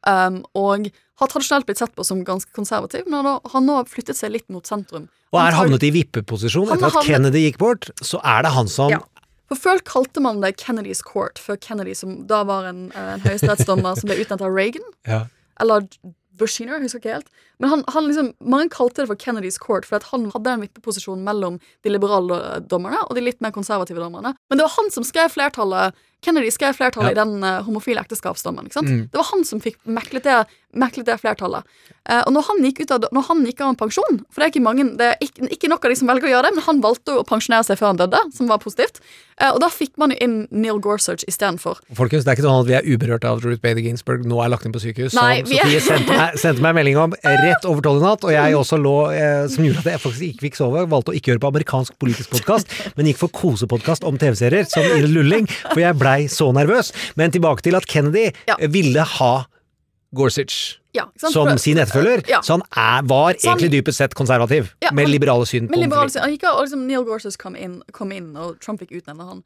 um, og har tradisjonelt blitt sett på som ganske konservativ, men han har nå flyttet seg litt mot sentrum. Og er havnet i vippeposisjon etter at Kennedy gikk bort. Så er det han som Ja. For før kalte man det Kennedys Court, før Kennedy, som da var en, eh, en høyesterettsdommer som ble utnevnt av Reagan. Ja. Eller Bushiner, husker ikke helt. Men han, han liksom, mange kalte det for Kennedys Court, for at han hadde en vippeposisjon mellom de liberale dommerne og de litt mer konservative dommerne. Men det var han som skrev flertallet Kennedy skrev flertallet Ja. i den uh, homofile ekteskapsdommen. ikke sant? Mm. Det var han som fikk meklet det, meklet det flertallet. Uh, og når han, gikk ut av, når han gikk av en pensjon For det er ikke mange, det er ikke, ikke nok av de som velger å gjøre det, men han valgte å pensjonere seg før han døde, som var positivt. Uh, og da fikk man jo inn Neil Gorsuch istedenfor. Folkens, det er ikke sånn at vi er uberørt av Ruth Bader Ginsburg nå er lagt inn på sykehus. Nei, som Sofie er- sendte meg, sendte meg melding om rett over tolv i natt, og jeg også lå eh, som gjorde at jeg faktisk ikke fikk sove. Valgte å ikke høre på amerikansk politisk podkast, men gikk for kosepodkast om TV-serier, som i Lulling, for jeg blei så nervøs. Men tilbake til at Kennedy Ja. eh, ville ha Gorsuch Ja, som sin etterfølger, Ja. så han er, var Så han- egentlig dypest sett konservativ, Ja, med han- liberale syn omkring. liberale syn- han gikk og liksom Neil Gorsuch kom inn, kom inn, og Trump fikk utnevne han.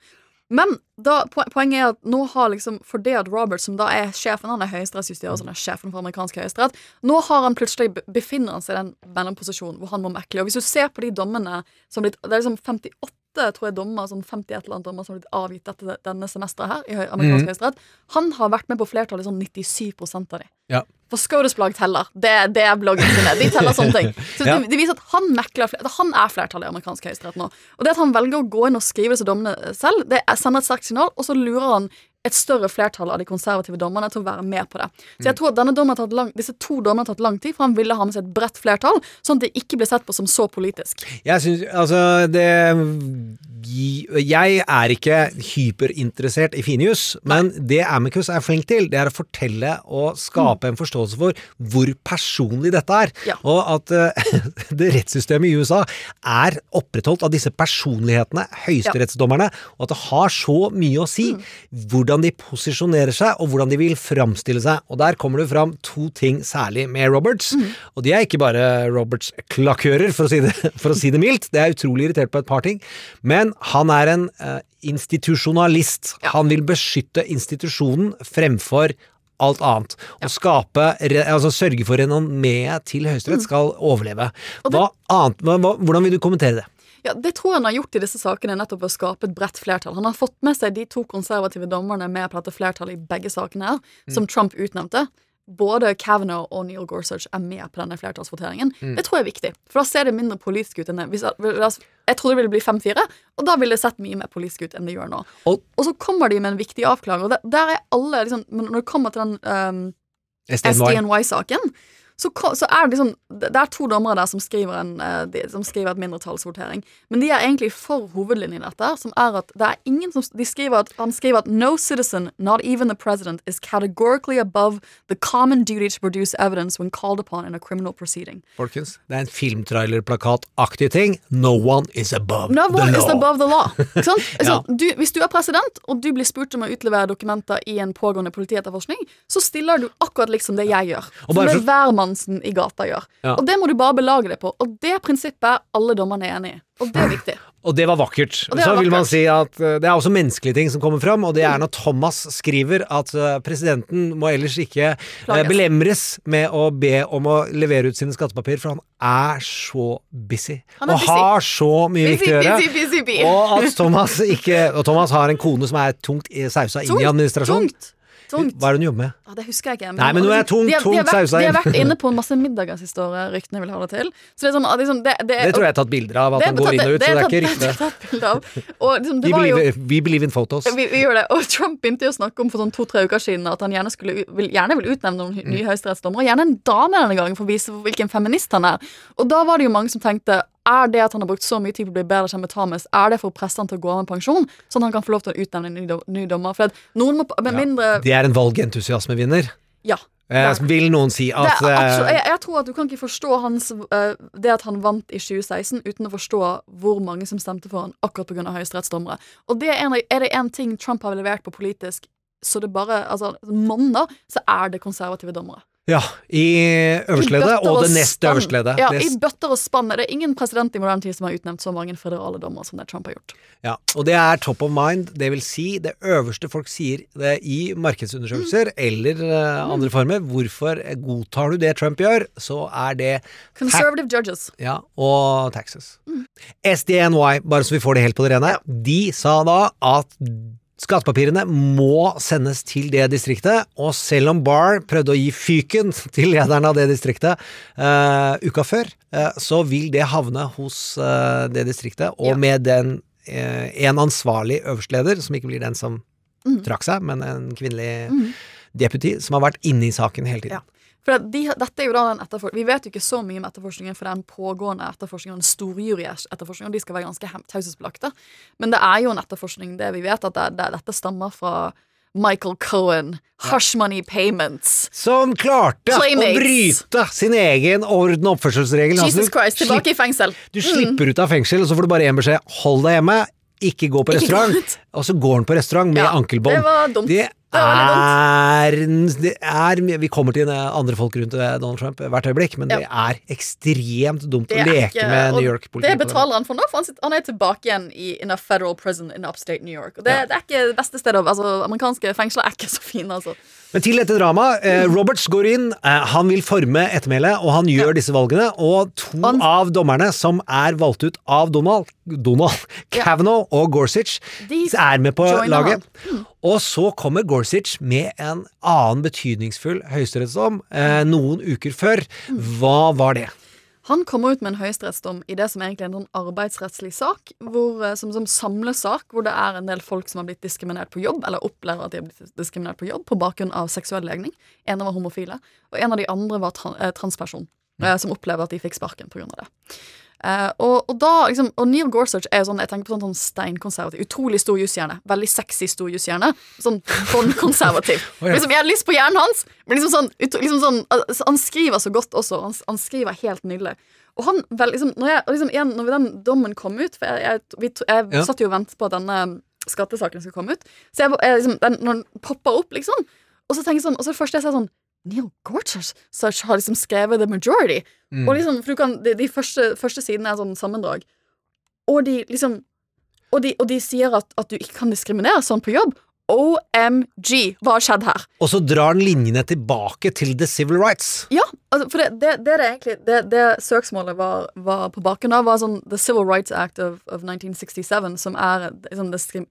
Men da, poenget er at nå har liksom, for det at Robert, som da er sjefen, han er høyesterettsjustitiør, så han er sjefen for amerikansk høyesterett, nå har han plutselig be- befinner han seg i den mellomposisjonen hvor han må mekle. Og hvis du ser på de dommene som blitt, Det er liksom 58 tror jeg dommer, sånn 50 et eller annet dommer som har blitt avgitt dette, denne semesteret her i amerikansk høyesterett. Han har vært med på flertallet sånn 97 av de. Ja. For Scotus blogg teller. Det, det er bloggen sine. De teller sånne ting. Så Ja. det, det viser at han mekler Han er flertallet i amerikansk høyesterett nå. Og det at han velger å gå inn og skrive disse dommene selv, det er- sender et sterkt signal, og så lurer han et større flertall av de konservative dommerne til å være med på det. Så jeg tror at denne lang, disse to dommerne har tatt lang tid, for han ville ha med seg et bredt flertall, sånn at det ikke ble sett på som så politisk. Jeg syns Altså, det Jeg er ikke hyperinteressert i finjus, men det Amicus er flink til, det er å fortelle og skape en forståelse for hvor personlig dette er. Ja. Og at uh, det rettssystemet i USA er opprettholdt av disse personlighetene, høyesterettsdommerne, og at det har så mye å si hvordan de posisjonerer seg, og hvordan de vil framstille seg. Og der kommer det fram to ting særlig med Roberts, og de er ikke bare Roberts klakører, for å si det, for å si det mildt. Det er utrolig irritert på et par ting, men han er en eh, institusjonalist. Han vil beskytte institusjonen fremfor alt annet. Og skape, altså sørge for renommeet til Høyesterett skal overleve. Hva annet, hvordan vil du kommentere det? Ja, Det tror jeg han har gjort i disse sakene, nettopp ved å skape et bredt flertall. Han har fått med seg de to konservative dommerne med på dette flertallet i begge sakene her, som Trump utnevnte. Både Kavanaugh og Neil Gorsuch er med på denne flertallsvoteringen. Det tror jeg er viktig, for da ser det mindre politisk ut enn det. Hvis, jeg trodde det ville bli 5-4, og da ville det sett mye mer politisk ut enn det gjør nå. Og- Og så kommer de med en viktig avklaring, og der, der er alle liksom, Når det kommer til den um, SDNY. Så, så er det liksom Det er to dommere der som skriver, en, eh, de, som skriver et mindretallsvotering. Men de er egentlig for hovedlinjen i dette, som er at det er ingen som De skriver at Han skriver at no citizen, not even the president, is categorically above the common duty to produce evidence when called upon in a criminal proceeding. Folkens, det er en filmtrailerplakataktig ting. No one is above No the law. is above the law. Ikke sant? Altså, Ja. du, hvis du er president, og du blir spurt om å utlevere dokumenter i en pågående politietterforskning, så stiller du akkurat liksom det jeg gjør. Og Som bare det for- hvermannsen i gata gjør. Ja. Og det må du bare belage deg på. Og det prinsippet er alle dommerne enig i. Og det er viktig. Og det var vakkert. Og det Så vil man si at eh, det er også menneskelige ting som kommer fram, og det er når Thomas skriver at eh, presidenten må ellers ikke eh, Plages. belemres med å be om å levere ut sine skattepapir, for han er så busy. Han er og busy. har så mye viktig å gjøre. busy, busy, busy. Og at Thomas ikke Og Thomas har en kone som er tungt sausa inn i administrasjonen. Tungt. Tungt. Hva er det hun jobber med? Ja, det husker jeg ikke. Nei, men nå er jeg tungt, de, har- de, har tungt vært, de har vært inne på en masse middager siste året, ryktene vil ha det til. Så det er sånn, liksom, det, det, Det tror jeg er tatt bilder av, at han går inn og ut, så det er ikke rykte. Og liksom, We var jo believe, we believe in photos. vi, vi gjør det. Og Trump begynte jo å snakke om for sånn to-tre uker siden at han gjerne, skulle, vil, gjerne vil utnevne noen Mm. nye høyesterettsdommere. Gjerne en dame denne gangen for å vise hvilken feminist han er. Og da var det jo mange som tenkte er det at han har brukt så mye tid på å bli bedre kjent med Thomas, er det for å presse han til å gå av med pensjon, sånn at han kan få lov til å utnevne en ny, ny dommer? For noen må med mindre Det er en valgentusiasmevinner. Ja. Eh, vil noen si at eh, absolutt, jeg, jeg tror at du kan ikke forstå hans, eh, det at han vant i 2016 uten å forstå hvor mange som stemte for han akkurat pga. høyesterettsdommere. Og det er, en, er det én ting Trump har levert på politisk, så det bare altså, monner, så er det konservative dommere. Ja, i øverste og det nest spann. øverste. Ja, i bøtter og spann. Det er ingen president i moderne tid som har utnevnt så mange føderale dommere som det Trump har gjort. Ja, og det er top of mind, det vil si det øverste folk sier det i markedsundersøkelser eller uh, andre former. Hvorfor godtar du det Trump gjør, så er det Conservative judges. ja, og taxes. SDNY, bare så vi får det helt på det rene, de sa da at Skattepapirene må sendes til det distriktet, og selv om Barr prøvde å gi fyken til lederen av det distriktet uh, uka før, uh, så vil det havne hos uh, det distriktet, og Ja. med den en ansvarlig øverstleder, som ikke blir den som Mm. trakk seg, men en kvinnelig deputy, som har vært inne i saken hele tiden. Ja. For de, dette er jo da den Vi vet jo ikke så mye om etterforskningen, for den pågående etterforskningen, den storjuryetterforskningen, de skal være ganske taushetsbelagte. Men det er jo en etterforskning, det vi vet, at det, det, dette stammer fra Michael Cohen, Hush Money Payments. Som klarte å bryte sin egen orden og oppførselsregel. Altså, Jesus altså, Christ, tilbake i fengsel. Du slipper ut av fengsel, og så får du bare én beskjed. Hold deg hjemme, ikke gå på Ikke restaurant. Og så går han på restaurant med Ja, ankelbånd. det er, det er Vi kommer til andre folk rundt eh, Donald Trump hvert øyeblikk, men det er ekstremt dumt å leke ikke- med New York-politiet. Det betaler han for nå, for han, er tilbake igjen i in a federal prison in upstate New York. Og det, det er ikke det beste stedet Altså, Amerikanske fengsler er ikke så fine, altså. Men til dette dramaet. Eh, Roberts går inn, eh, han vil forme ettermælet, og han gjør disse valgene. Og to Han- av dommerne som er valgt ut av Donald, Donald Ja. Kavanaugh og Gorsuch, De er med på joiner laget. Og så kommer Gorsuch med en annen betydningsfull høyesterettsdom eh, noen uker før. Hva var det? Han kommer ut med en høyesterettsdom i det som egentlig er en sånn arbeidsrettslig sak, hvor, eh, som, som samlesak, hvor det er en del folk som har blitt diskriminert på jobb, eller opplever at de har blitt diskriminert på jobb på bakgrunn av seksuell legning. En var homofile, og en av de andre var eh, transperson, eh, som opplever at de fikk sparken av det. Eh, og, og da, liksom, og Neil Gorsuch er jo sånn, jeg tenker på sånn, sånn steinkonservativ, utrolig stor jusshjerne, veldig sexy stor jusshjerne, sånn båndkonservativ. ja. liksom, jeg har lyst på hjernen hans, men liksom sånn, ut, liksom sånn altså, Han skriver så godt også, han, han skriver helt nydelig. Og han vel, liksom, når, jeg, liksom, igjen, når den dommen kom ut For jeg, jeg, vi, jeg Ja. satt jo og ventet på at denne skattesaken skulle komme ut, så jeg, jeg liksom, den, når den poppa opp, liksom, og så tenker jeg sånn, og så det første jeg ser sånn Neil Gorsuch har liksom skrevet The Majority. Mm. Og liksom, for du kan, de, de første, første sidene er sånn sammendrag. Og de liksom Og de, og de sier at, at du ikke kan diskriminere sånn på jobb. OMG! Hva har skjedd her? Og så drar han linjene tilbake til the civil rights. Ja, altså, for det, det, det, er det egentlig Det, det søksmålet var, var på bakgrunn av, var sånn The Civil Rights Act of, of 1967, som er sånn diskrim,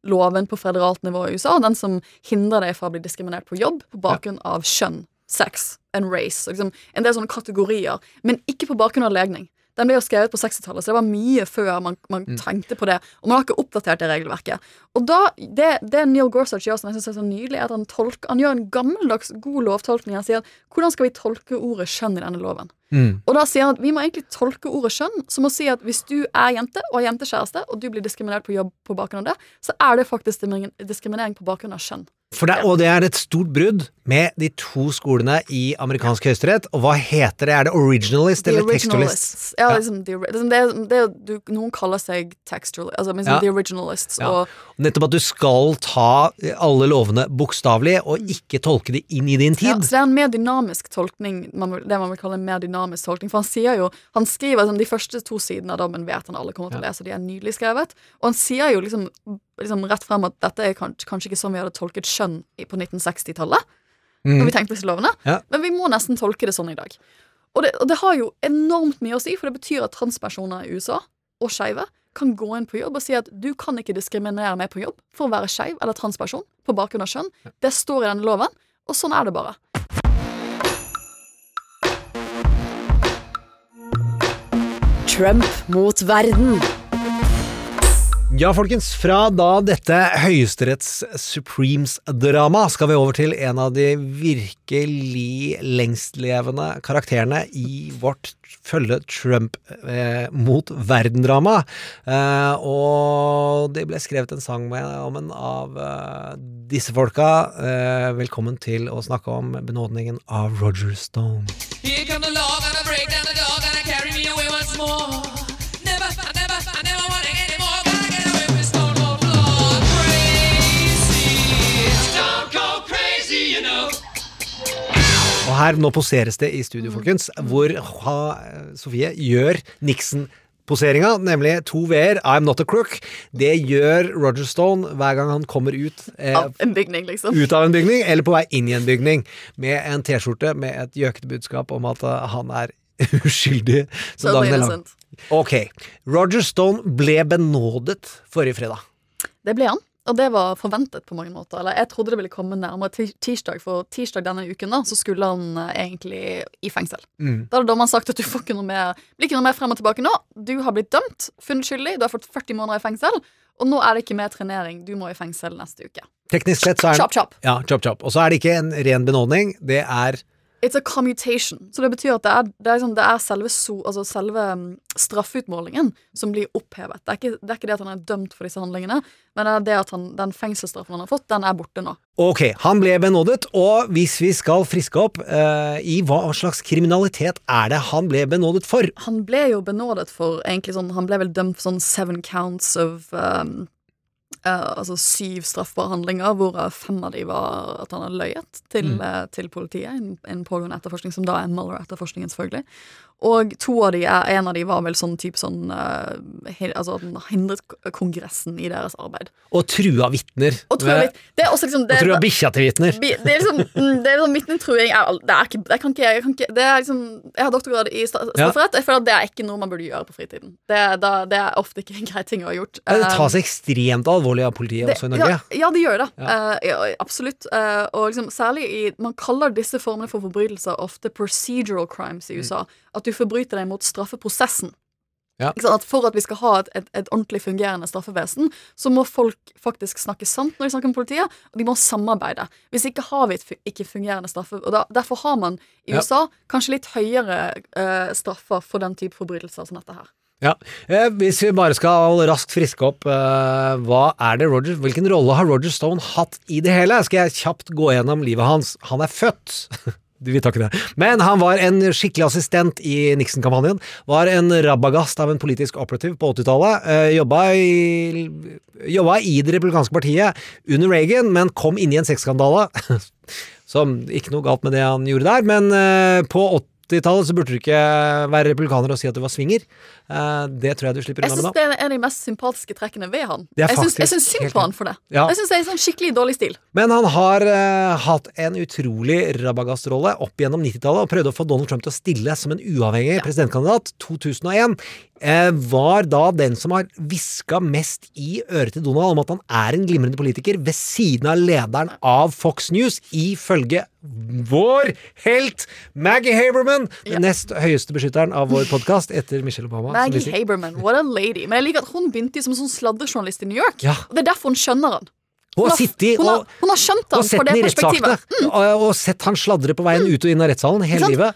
diskrimineringsvernsloven på federalt nivå i USA. Den som hindrer deg fra å bli diskriminert på jobb på bakgrunn av kjønn, sex and race. Liksom, en del sånne kategorier, men ikke på bakgrunn av legning. Den ble jo skrevet på 60-tallet, så det var mye før man, man tenkte på det. Og man har ikke oppdatert det regelverket. Og da, det, det Neil Gorsuch gjør som jeg synes er så nydelig, er at han, tolker, han gjør en gammeldags god lovtolkning. Han sier hvordan skal vi tolke ordet kjønn i denne loven? Og da sier han at vi må egentlig tolke ordet kjønn som å si at hvis du er jente og har jentekjæreste, og du blir diskriminert på jobb på bakgrunn av det, så er det faktisk diskriminering- på bakgrunn av kjønn. For det, og det er et stort brudd med de to skolene i amerikansk høyesterett. Og hva heter det? Er det originalist The eller textualist? Ja, Ja. liksom, liksom, det, det, du, noen kaller seg textual, altså liksom, Ja. the originalists. Ja. Og Nettopp at du skal ta alle lovene bokstavelig, og ikke tolke det inn i din Ja, tid. så det er en mer dynamisk tolkning, det man vil kalle en mer dynamisk tolkning. For han sier jo, han skriver sånn, De første to sidene av dommen vet han alle kommer til å lese, de er nydelig skrevet. Og han sier jo liksom, liksom rett frem at dette er kanskje, kanskje ikke sånn vi hadde tolket skjønn på 1960-tallet. Når vi tenkte på disse lovene. Ja. Men vi må nesten tolke det sånn i dag. Og det, og det har jo enormt mye å si, for det betyr at transpersoner i USA, og skeive, kan gå inn på jobb og si at du kan ikke diskriminere meg på jobb for å være skeiv eller transperson på bakgrunn av kjønn. Det står i denne loven, og sånn er det bare. Trump mot verden. Ja, folkens, fra da dette Høyesteretts Supremes-drama skal vi over til en av de virkelig lengstlevende karakterene i vårt følge Trump eh, mot verden-drama. Eh, og det ble skrevet en sang med, om en av eh, disse folka. Eh, velkommen til å snakke om benådningen av Roger Stone. Here come the law, gonna break down the door, gonna know. her, nå poseres det i studio, folkens, hvor ha, Sofie gjør Nixon-poseringa, nemlig to V-er, I'm not a crook. Det gjør Roger Stone hver gang han kommer ut. Eh, Av en bygning, liksom. ut av en bygning, eller på vei inn i en bygning, med en T-skjorte med et gjøkete budskap om at uh, han er uskyldig. Så Så dagen er lang. Ok. Roger Stone ble benådet forrige fredag. Det ble han. Og det var forventet på mange måter. Eller jeg trodde det ville komme nærmere tirsdag, for tirsdag denne uken da, så skulle han eh, egentlig i fengsel. Mm. Da hadde dommeren sagt at du får ikke noe mer, blir ikke noe mer frem og tilbake nå. Du har blitt dømt, funnet skyldig, du har fått 40 måneder i fengsel, og nå er det ikke mer trenering. Du må i fengsel neste uke. Teknisk sett så er Chop, chop. Ja, chop, chop. Og så er det ikke en ren benådning, det er It's a commutation. Så det betyr at det er, det er, liksom, det er selve, so, altså selve mm, straffeutmålingen som blir opphevet. Det er, ikke, det er ikke det at han er dømt for disse handlingene, men det er det at han, den fengselsstraffen han har fått, den er borte nå. Ok, han ble benådet, og hvis vi skal friske opp eh, i hva slags kriminalitet er det han ble benådet for? Han ble jo benådet for egentlig sånn Han ble vel dømt for sånn seven counts of um, eh, Altså syv straffbare handlinger, hvorav fem av de var at han hadde løyet til, eh, til politiet. En, en pågående etterforskning som da er Muller-etterforskningen, selvfølgelig. Og to av de, en av de var vel sånn type sånn uh, hi- Altså han hindret Kongressen i deres arbeid. Og trua vitner. Og trua, med, det er også liksom det, Og trua bikkja til vitner. Det er liksom, mm, det er liksom Vitnetruing er Det er ikke, det kan ikke, jeg kan ikke Det er liksom Jeg har doktorgrad i strafferett. Jeg føler at det er ikke noe man burde gjøre på fritiden. Det, da, det er ofte ikke en grei ting å ha gjort. Ja, Det Um, tas ekstremt alvorlig av politiet også i Norge. Ja, ja, det gjør det. Eh, ja, absolutt. Uh, og liksom, særlig i Man kaller disse formene for forbrytelser ofte procedural crimes i USA. At du forbryter deg mot straffeprosessen. Ja. At for at vi skal ha et, et, et ordentlig fungerende straffevesen, så må folk faktisk snakke sant når de snakker med politiet, og de må samarbeide. Hvis ikke har vi et ikke fungerende straffe... Og da, Derfor har man i Ja. USA kanskje litt høyere eh, straffer for den type forbrytelser som dette her. Ja. Eh, hvis vi bare skal raskt friske opp, eh, hva er det Roger, hvilken rolle har Roger Stone hatt i det hele? Skal jeg kjapt gå gjennom livet hans? Han er født Vi tar ikke det. Men han var en skikkelig assistent i Nixon-kampanjen. Var en rabagast av en politisk operativ på 80-tallet. Eh, jobba, i, jobba i det republikanske partiet under Reagan, men kom inn i en sexskandale. Som ikke noe galt med det han gjorde der, men eh, på 80-tallet så burde du ikke være republikaner og si at du var swinger. Eh, det tror jeg du slipper Jeg unna med syns det er en av de mest sympatiske trekkene ved han. Det er Jeg syns- jeg synd på han for det. Ja. Jeg syns det er sånn skikkelig dårlig stil. Men han har uh, hatt en utrolig rabagast-rolle opp gjennom 90-tallet og prøvde å få Donald Trump til å stille som en uavhengig presidentkandidat. 2001 eh, var da den som har hviska mest i øret til Donald om at han er en glimrende politiker, ved siden av lederen av Fox News, ifølge vår helt Maggie Haberman, den nest høyeste beskytteren av vår podkast etter Michelle Obama. Maggie. Haberman, what a lady. Men jeg liker at hun begynte som sånn sladrejournalist i New York. Ja. Og Det er derfor hun skjønner han. Hun har har- sittet hun har, hun har skjønt han for det perspektivet. Mm. og, og sett han sladre på veien ut og inn av rettssalen hele livet.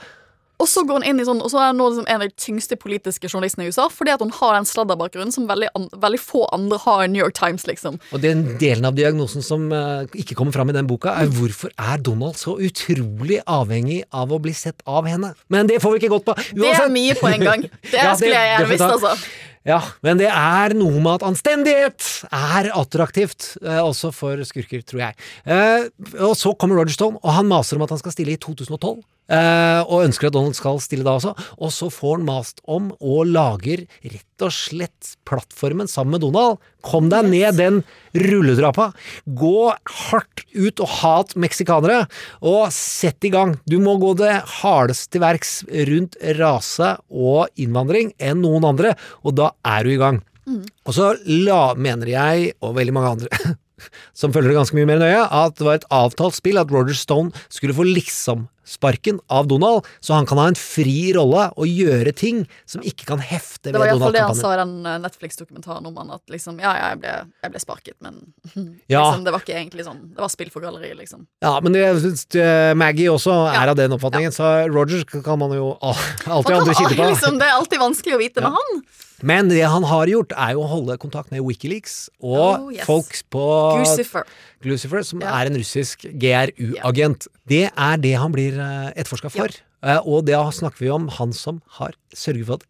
Og så går hun inn i sånn Og så er hun nå liksom en av de tyngste politiske journalistene i USA fordi at hun har den sladderbakgrunnen som veldig, an, veldig få andre har i New York Times, liksom. Og den delen av diagnosen som uh, ikke kommer fram i den boka, er hvorfor er Donald så utrolig avhengig av å bli sett av henne? Men det får vi ikke gått på. Det er mye på en gang. Det Ja, skulle jeg gjerne visst, altså. Ja, men det er noe med at anstendighet er attraktivt, eh, også for skurker, tror jeg. Eh, og så kommer Roger Stone, og han maser om at han skal stille i 2012. eh, og ønsker at Donald skal stille da også. Og så får han mast om og lager rett og slett plattformen sammen med Donald. Kom deg ned den rulletrappa. Gå hardt ut og hat meksikanere, og sett i gang. Du må gå det hardeste til verks rundt rase og innvandring enn noen andre, og da er du i gang. Og så la, mener jeg, og veldig mange andre som følger det ganske mye mer nøye, at det var et avtalt spill at Roger Stone skulle få liksom-sparken av Donald, så han kan ha en fri rolle og gjøre ting som ikke kan hefte ved Donald-kampanjen. Det var iallfall det han sa i den eh, Netflix-dokumentaren om han at liksom Ja, ja, jeg ble, jeg ble sparket, men Ja. liksom, det var ikke egentlig sånn Det var spill for galleriet, liksom. Ja, men det, det- Maggie også er av den oppfatningen, så Roger kan man jo al- alltid Man andre kilder på. liksom, det er alltid vanskelig å vite med han. Men det han har gjort, er jo å holde kontakt med Wikileaks og Oh, yes. folk på Lucifer. Glucifer, som Ja. er en russisk GRU-agent. Det er det han blir uh, etterforska for. Ja. og da snakker vi om han som har sørget for at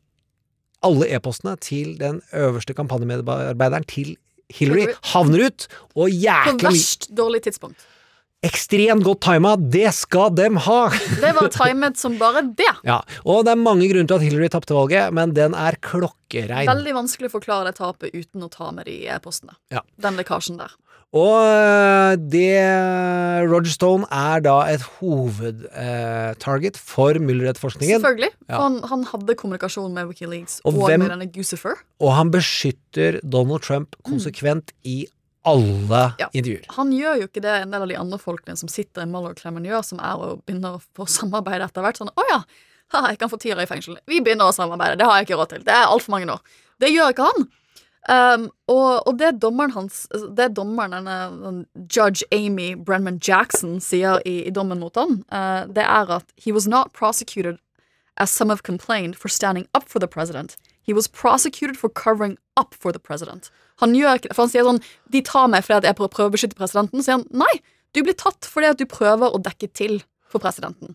alle e-postene til den øverste kampanjemedarbeideren til Hillary havner ut, og På jækla mye verst dårlig tidspunkt. Ekstremt godt tima, det skal dem ha! Det var timet som bare det. ja, Og det er mange grunner til at Hillary tapte valget, men den er klokkerein. Veldig vanskelig å forklare det tapet uten å ta med de e-postene. Ja. Den lekkasjen der. Og øh, det Roger Stone er da et hovedtarget for Mueller-etterforskningen. Selvfølgelig. Ja. Han, han hadde kommunikasjon med Wikileaks Og og, hvem- med denne Gucifer. Og han beskytter Donald Trump konsekvent i alle Ja. intervjuer. Han gjør jo ikke det en del av de andre folkene som sitter i Muller-klemmen gjør, som er å begynne å få samarbeide etter hvert. Sånn å ja, ha, jeg kan få ti år i fengsel. Vi begynner å samarbeide. Det har jeg ikke råd til. Det er altfor mange år. Det gjør ikke han. Um, og, og det dommeren hans Det dommeren, denne judge Amy Brenman Jackson, sier i, i dommen mot han, uh, det er at he was not prosecuted as some have complained for standing up for the president. He was prosecuted for covering up for the president. Han gjør ikke for han sier sånn De tar meg fordi jeg prøver å beskytte presidenten. Så sier han nei, du blir tatt fordi at du prøver å dekke til for presidenten.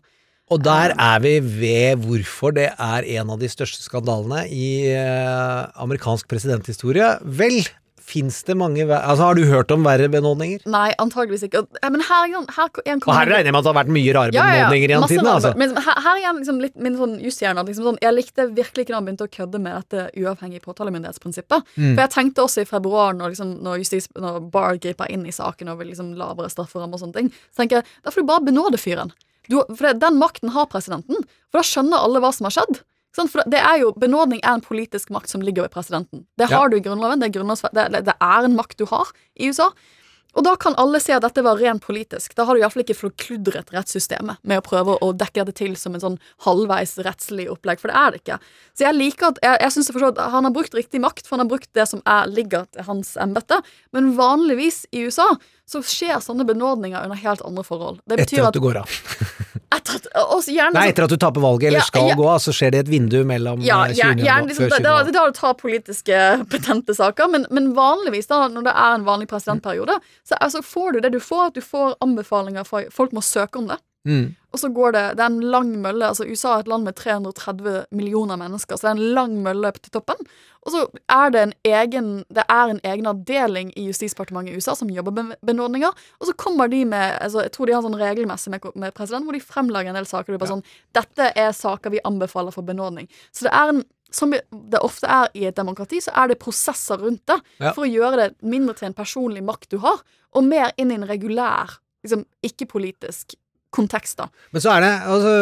Og der er vi ved hvorfor det er en av de største skandalene i eh, amerikansk presidenthistorie. Vel, fins det mange Altså, Har du hørt om verre benådninger? Nei, antageligvis ikke. Eh, Men her igjen, her igjen Og her regner jeg med at det har vært mye rare Ja, ja, ja. benådninger den tiden. Altså. Men her, her igjen liksom litt min sånn jusshjerne. Liksom sånn, jeg likte virkelig ikke da han begynte å kødde med dette uavhengige påtalemyndighetsprinsippet. Mm. For jeg tenkte også i februar, når, liksom, når, justis, når Barr griper inn i saken og vil liksom lavere strafferammer og sånne ting, så tenker jeg da får du bare benåde fyren. Du, for det, den makten har presidenten. For da skjønner alle hva som har skjedd. Ikke? For det er jo, Benådning er en politisk makt som ligger ved presidenten. Det Ja. har du i Grunnloven. Det er, det, det, det er en makt du har i USA. Og da kan alle se at dette var rent politisk. Da har du iallfall ikke forkludret rettssystemet med å prøve å dekke dette til som en sånn halvveis rettslig opplegg, for det er det ikke. Så jeg liker at Jeg, jeg synes jeg at Han har brukt riktig makt, for han har brukt det som er, ligger til hans embete, men vanligvis i USA så skjer sånne benådninger under helt andre forhold. Det betyr Etter at at du går av. også gjerne Nei, sånn- etter at du taper valget, eller Ja, skal ja. gå så skjer det et vindu mellom ja, eh, 20. gjerne, liksom, før da, 20. da, valg. da du tar politiske betente saker, men, men vanligvis, da, når det er en vanlig presidentperiode, så altså, får du det du får, at du får anbefalinger fra Folk må søke om det. Mm. Og så går det Det er en lang mølle. altså USA er et land med 330 millioner mennesker, så det er en lang mølle til toppen. Og så er det en egen Det er en egen avdeling i Justisdepartementet i USA som jobber med benådninger. Og så kommer de med altså Jeg tror de har sånn regelmessig med, med president hvor de fremlager en del saker. Det er bare sånn Dette er saker vi anbefaler for benådning. Så det er en som det ofte er i et demokrati, så er det prosesser rundt det Ja. for å gjøre det mindre til en personlig makt du har, og mer inn i en regulær, liksom ikke-politisk kontekst, da. Men så er det, altså,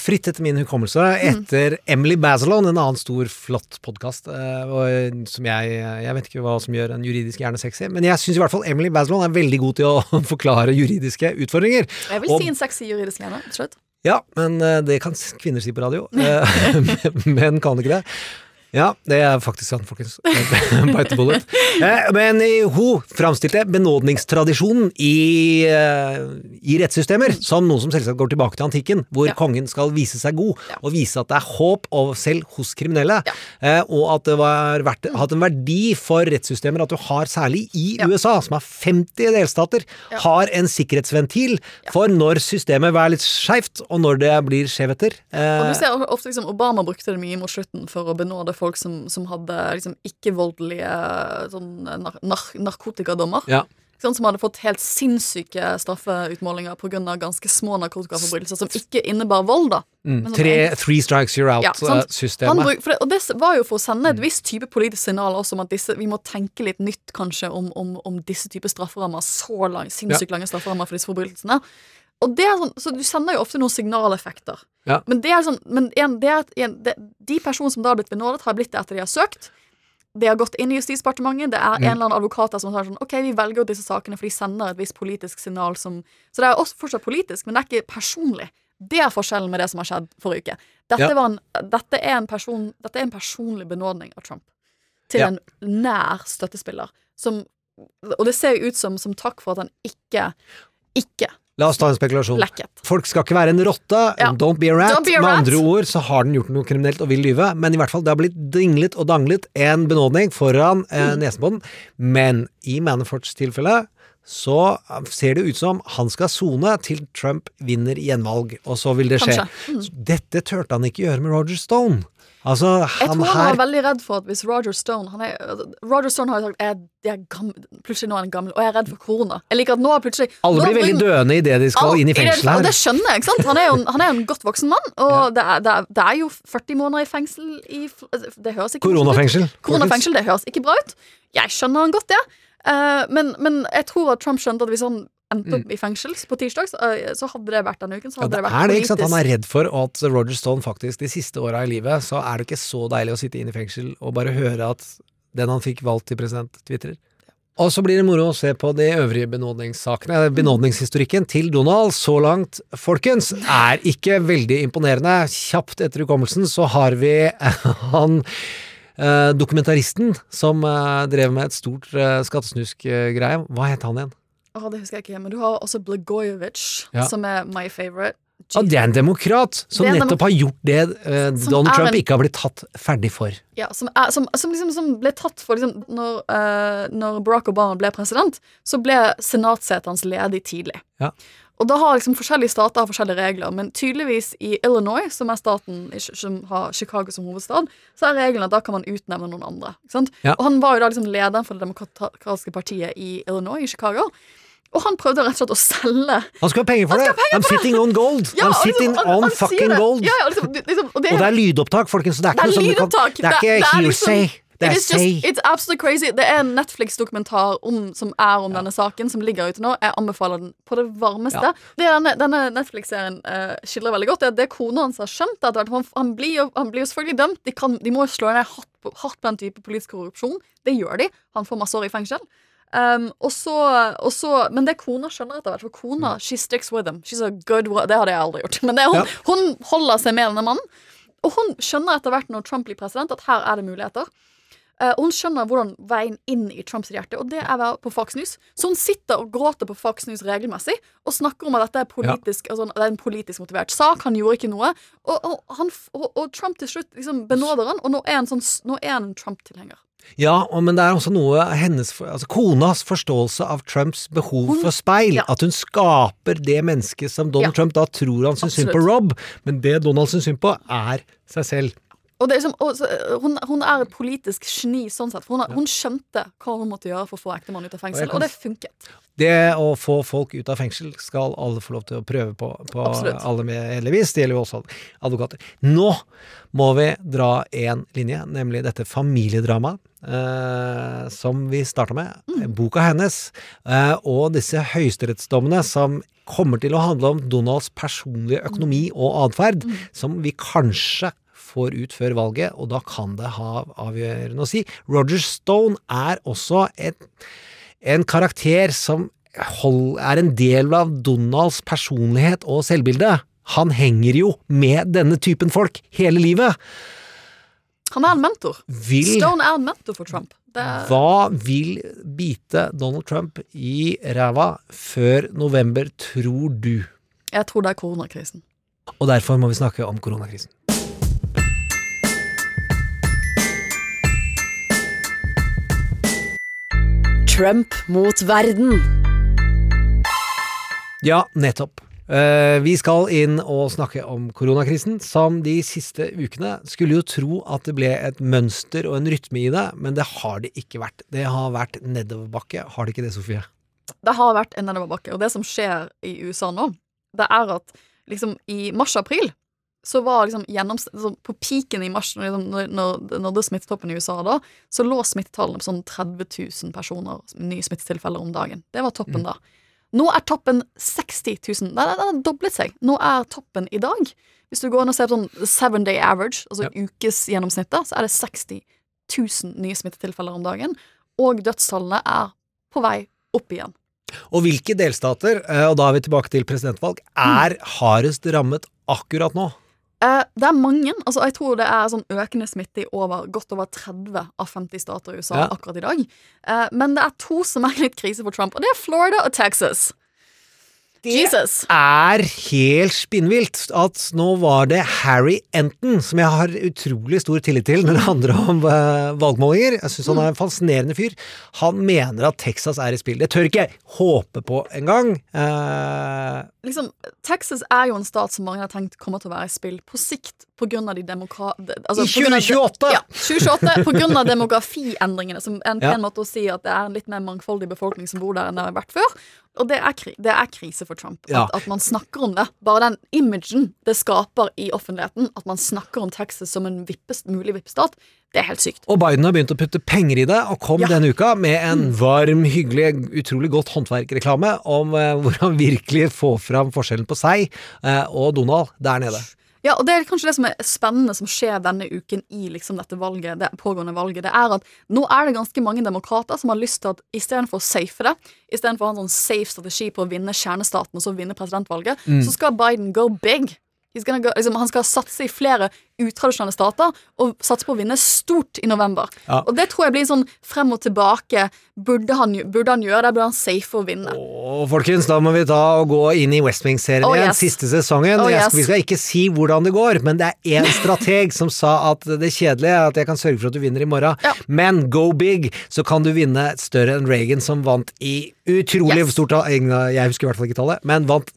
fritt etter min hukommelse, Mm. etter Emily Bazelon, en annen stor, flott podkast, som jeg Jeg vet ikke hva som gjør en juridisk hjerne sexy, men jeg syns i hvert fall Emily Bazelon er veldig god til å forklare juridiske utfordringer. Jeg vil Og- si en sexy juridisk hjerne. Absolutt. Ja, men eh, det kan kvinner si på radio. Eh, Men kan ikke det. Ja, det er faktisk sant, folkens. Bite bullet. Eh, Men hun framstilte benådningstradisjonen i, eh, i rettssystemer som noe som selvsagt går tilbake til antikken, hvor Ja. kongen skal vise seg god, Ja. og vise at det er håp selv hos kriminelle, Ja. eh, og at det har hatt en verdi for rettssystemer at du har, særlig i. USA, som har 50 delstater, har en sikkerhetsventil for når systemet er litt skeivt, og når det blir skjevheter. Eh, Og du ser ofte liksom Obama brukte det mye mot slutten for å benåde folk som, som hadde liksom ikke-voldelige sånn nar nar narkotikadommer. ja. Sånn som hadde fått helt sinnssyke straffeutmålinger pga. ganske små narkotikaforbrytelser som ikke innebar vold, da. Mm. sånn Tre, three strikes you're Ja, out-systemet. Ja, uh, det, og det var jo for å sende et visst type politisk signal også om at disse, vi må tenke litt nytt kanskje om, om, om disse typer strafferammer. Så lang, sinnssykt lange strafferammer for disse forbrytelsene. Og det er sånn, så Du sender jo ofte noen signaleffekter. Ja. Men det er sånn, men en, det er, en, det, de personene som da har blitt benådet, har blitt det etter de har søkt. De har gått inn i Justisdepartementet. Det er en eller annen advokater som har sånn Ok, vi velger ut disse sakene, for de sender et visst politisk signal som Så det er også fortsatt politisk, men det er ikke personlig. Det er forskjellen med det som har skjedd forrige uke. Dette, Ja. var en, dette, er en person, dette er en personlig benådning av Trump til Ja. en nær støttespiller. Som, og det ser jo ut som, som takk for at han ikke ikke La oss ta en spekulasjon. lekket. Folk skal ikke være en rotte. Ja. Don't be a rat. Don't be a Med rat. andre ord så har den gjort noe kriminelt og vil lyve, men i hvert fall det har blitt dinglet og danglet en benådning foran eh, Mm. nesen på den. Men i Manaforts tilfelle så ser det ut som han skal sone til Trump vinner gjenvalg, og så vil det skje. Mm. Dette turte han ikke gjøre med Roger Stone. Altså, Jeg tror han her var veldig redd for at hvis Roger Stone han er, Roger Stone har jo sagt jeg, jeg gammel, Plutselig nå er han gammel, og jeg er redd for korona. Jeg liker at nå plutselig Alle blir veldig døende idet de skal all, inn i fengsel fengsel Og her. det skjønner jeg, ikke sant? Han er jo, en- han er en godt voksen mann, og det, er, det, er, det er jo 40 måneder i fengsel i Det høres ikke. Koronafengsel. Koronafengsel, det høres ikke bra ut. Jeg skjønner han godt, det. Eh, men, men jeg tror at Trump skjønte at hvis han endte opp i fengsel på tirsdag, så, eh, så hadde det vært denne uken. Så hadde Ja, det det vært er det, ikke sant? Han er redd for at Roger Stone faktisk de siste åra i livet, så er det ikke så deilig å sitte inne i fengsel og bare høre at den han fikk valgt til president, tvitrer. Og så blir det moro å se på de øvrige benådningssakene. Benådningshistorikken til Donald så langt, folkens, er ikke veldig imponerende. Kjapt etter hukommelsen så har vi han eh, dokumentaristen som eh, drev med et stort skattesnusk-greie. Hva het han igjen? Åh, det husker jeg ikke, men du har også Blagojevich, Ja. som er my favorite. Ja, det er en demokrat som Det er en nettopp har gjort det eh, Som Donald er Trump en- ikke har blitt tatt ferdig for. Ja, som, er, som, som, liksom, som ble tatt for liksom, når, eh, når Barack Obama ble president, så ble senatsetet hans ledig tidlig. Ja. Og da har liksom forskjellige stater har forskjellige regler, men tydeligvis i Illinois, som er staten i- som har Chicago som hovedstad, så er reglene at da kan man utnevne noen andre. Ikke sant? Ja. Og han var jo da liksom lederen for det demokratiske partiet i Illinois, i Chicago. Og han prøvde rett og slett å selge Han skulle ha penger for det! I'm sitting on gold! Ja, I'm sitting liksom, on fucking gold! Ja, ja, liksom, liksom, og det, Og det er lydopptak, folkens, det er Det ikke er noe sånn. Det er ikke hearsay. liksom- Det er just, say. It's absolutely crazy. Det er en Netflix-dokumentar som er om denne saken, som ligger ute nå. Jeg anbefaler den på det varmeste. Ja. Det denne, denne Netflix-serien uh, skildrer veldig godt, det er det kona hans har skjønt At. Han, han, blir jo, han blir jo selvfølgelig dømt. De, kan, de må slå ned hardt på, hardt på den type politisk korrupsjon. Det gjør de. Han får masse år i fengsel. Um, og så, og så, men det kona skjønner etter hvert, for kona she sticks with him. She's a good one. Det hadde jeg aldri gjort. Men det, hun, Ja. hun holder seg med denne mannen. Og hun skjønner etter hvert når Trump blir president, at her er det muligheter. Uh, hun skjønner hvordan veien inn i Trumps hjerte, og det er å på Fox News. Så hun sitter og gråter på Fox News regelmessig og snakker om at dette er, politisk, altså, det er en politisk motivert sak. Han gjorde ikke noe. Og, og, han, og, og Trump til slutt liksom benåder han, og nå er han, sånn, nå er han en Trump-tilhenger. Ja, men det er også noe hennes Altså konas forståelse av Trumps behov Hun- for speil. ja. At hun skaper det mennesket som Donald Ja. Trump da tror han syns synd på. Rob, men det Donald syns synd på, er seg selv. Og det er liksom, og så, øh, hun, hun er et politisk geni sånn sett, for hun, har- hun skjønte hva hun måtte gjøre for å få ektemannen ut av Og fengsel, kan og det funket. Det å få folk ut av fengsel skal alle få lov til å prøve på, på alle med heldigvis. Det gjelder jo også advokater. Nå må vi dra én linje, nemlig dette familiedramaet. Uh, som vi starta med. Boka hennes. uh, og disse høyesterettsdommene som kommer til å handle om Donalds personlige økonomi og atferd, som vi kanskje får ut før valget, og da kan det ha avgjørende å si. Roger Stone er også et en karakter som hold, er en del av Donalds personlighet og selvbilde. Han henger jo med denne typen folk hele livet. Han er en mentor. Vil, Stone er en mentor for Trump. Er, hva vil bite Donald Trump i ræva før november, tror du? jeg tror det er koronakrisen. Og derfor må vi snakke om koronakrisen. Trump mot verden. Ja, nettopp. Eh, vi skal inn og snakke om koronakrisen, som de siste ukene skulle jo tro at det ble et mønster og en rytme i det, men det har det ikke vært. Det har vært nedoverbakke, har det ikke det, Sofie? Det har vært en nedoverbakke, og det som skjer i USA nå, det er at liksom i mars-april så var liksom altså På piken i mars, når, liksom, når, når det smittetoppen i USA da, så lå smittetallene på sånn 30 000 personer, nye smittetilfeller om dagen. Det var toppen da. Nå er toppen 60 000. Det, det, det har doblet seg. Nå er toppen i dag. Hvis du går inn og ser på sånn seven day average, altså ukesgjennomsnittet, så er det 60 000 nye smittetilfeller om dagen. Og dødstallene er på vei opp igjen. Og hvilke delstater, eh, og da er vi tilbake til presidentvalg, er hardest rammet akkurat nå? Eh, det er mange. altså Jeg tror det er sånn økende smitte i over, godt over 30 av 50 stater i USA Ja. akkurat i dag. Eh, men det er to som er litt krise for Trump, og det er Florida og Texas. Jesus. er helt spinnvilt at nå var det Harry Enton, som jeg har utrolig stor tillit til når det handler om uh, valgmålinger. Jeg syns han er en fascinerende fyr. Han mener at Texas er i spill. Det tør ikke jeg håpe på engang. Uh, Liksom, Texas er jo en stat som mange har tenkt kommer til å være i spill på sikt av de demokra... Altså, I på grunn av de- 2028! Ja, 2028, på grunn av demografiendringene, som er en pen Ja. måte å si at det er en litt mer mangfoldig befolkning som bor der enn det har vært før. Og det er, det er krise for Trump. Ja. At, at man snakker om det. Bare den imagen det skaper i offentligheten, at man snakker om Texas som en vippest, mulig vippestat, det er helt sykt. Og Biden har begynt å putte penger i det, og kom Ja. denne uka med en varm, hyggelig, utrolig godt håndverkreklame om eh, hvordan virkelig få fram forskjellen på seg eh, og Donald der nede. Ja, og det er kanskje det som er spennende som skjer denne uken i liksom dette valget, det pågående valget. Det er at nå er det ganske mange demokrater som har lyst til at istedenfor å safe det, istedenfor å ha en sånn safe strategi på å vinne kjernestaten og så vinne presidentvalget, så skal Biden go big. Go, liksom, han skal satse i flere utradisjonelle stater og satse på å vinne stort i november. Ja. Og det tror jeg blir sånn frem og tilbake. Burde han, burde han gjøre det? Burde han safe å vinne? Åh, folkens, da må vi ta og gå inn i West Wing-serien Oh, yes. siste sesongen. Oh, yes. skal, vi skal ikke si hvordan det går, men det er én strateg som sa at det kjedelige er at jeg kan sørge for at du vinner i morgen, Ja. men go big, så kan du vinne større enn Reagan, som vant i utrolig Yes. stort. Jeg husker i hvert fall ikke tallet, men vant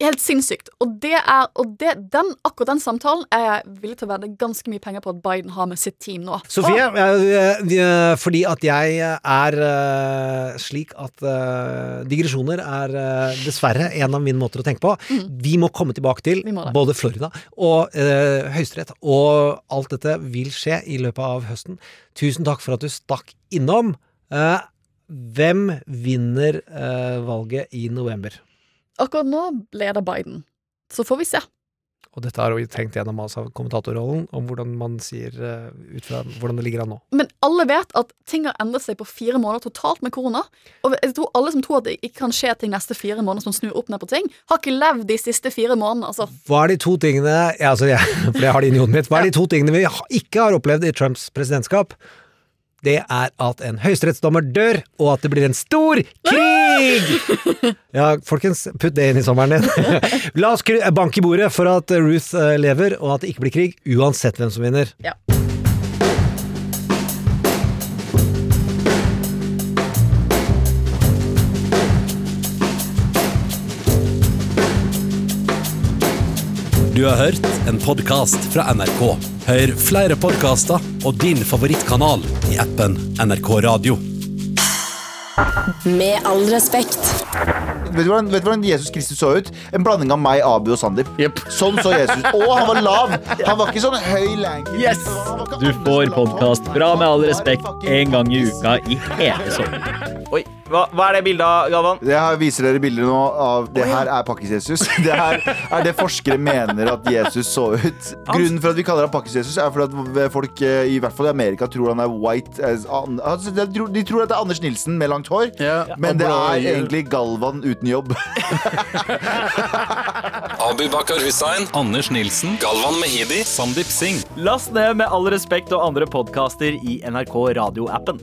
Helt sinnssykt. Og, det er, og det, den, akkurat den samtalen er jeg villig til å vedde ganske mye penger på at Biden har med sitt team nå. Sofie, oh. fordi at jeg er eh, slik at eh, digresjoner er eh, dessverre en av mine måter å tenke på. Vi må komme tilbake til Mm. Både Florida og eh, Høyesterett. Og alt dette vil skje i løpet av høsten. Tusen takk for at du stakk innom. Eh, hvem vinner eh, valget i november? Akkurat nå leder Biden. Så får vi se. Og dette har vi tenkt gjennom altså kommentatorrollen, om hvordan man sier uh, ut fra hvordan det ligger an nå. Men alle vet at ting har endret seg på fire måneder totalt med korona. Og jeg tror alle som tror at det ikke kan skje ting neste fire måneder som snur opp ned på ting, har ikke levd de siste fire månedene. Altså, Hva er de to tingene ja, altså, jeg, For jeg har det inni hodet mitt. Hva er de to tingene vi ikke har opplevd i Trumps presidentskap? Det er at en høyesterettsdommer dør, og at det blir en stor krig! Ja, folkens, putt det inn i sommeren din. La oss banke i bordet for at Ruth eh, lever, og at det ikke blir krig, uansett hvem som vinner. ja. Du har hørt en podkast fra NRK. Hør flere podkaster og din favorittkanal i appen NRK Radio. Med all respekt. Vet du, hvordan, vet du hvordan Jesus Kristus så ut? En blanding av meg, Abu og Sandeep. Sånn så Jesus. Og han var lav! Han var ikke sånn høy lanky. Yes! Du får podkast fra Med all respekt en gang i uka i hele sommeren. Oi, hva, hva er det bildet av, Galvan? Jeg her viser dere bilder nå av Det her er Pakkis-Jesus. Det her er det forskere mener at Jesus så ut. Grunnen for at vi kaller ham Pakkis-Jesus, er fordi at folk eh, i hvert fall i Amerika tror han er white as altså, de, tror, at det er Anders Nilsen med langt hår, men det er egentlig Galvan uten jobb. Abibakar Hussein, Anders Nilsen, Galvan Mehidi, Sandeep Singh. Last ned Med all respekt og andre podkaster i NRK radioappen.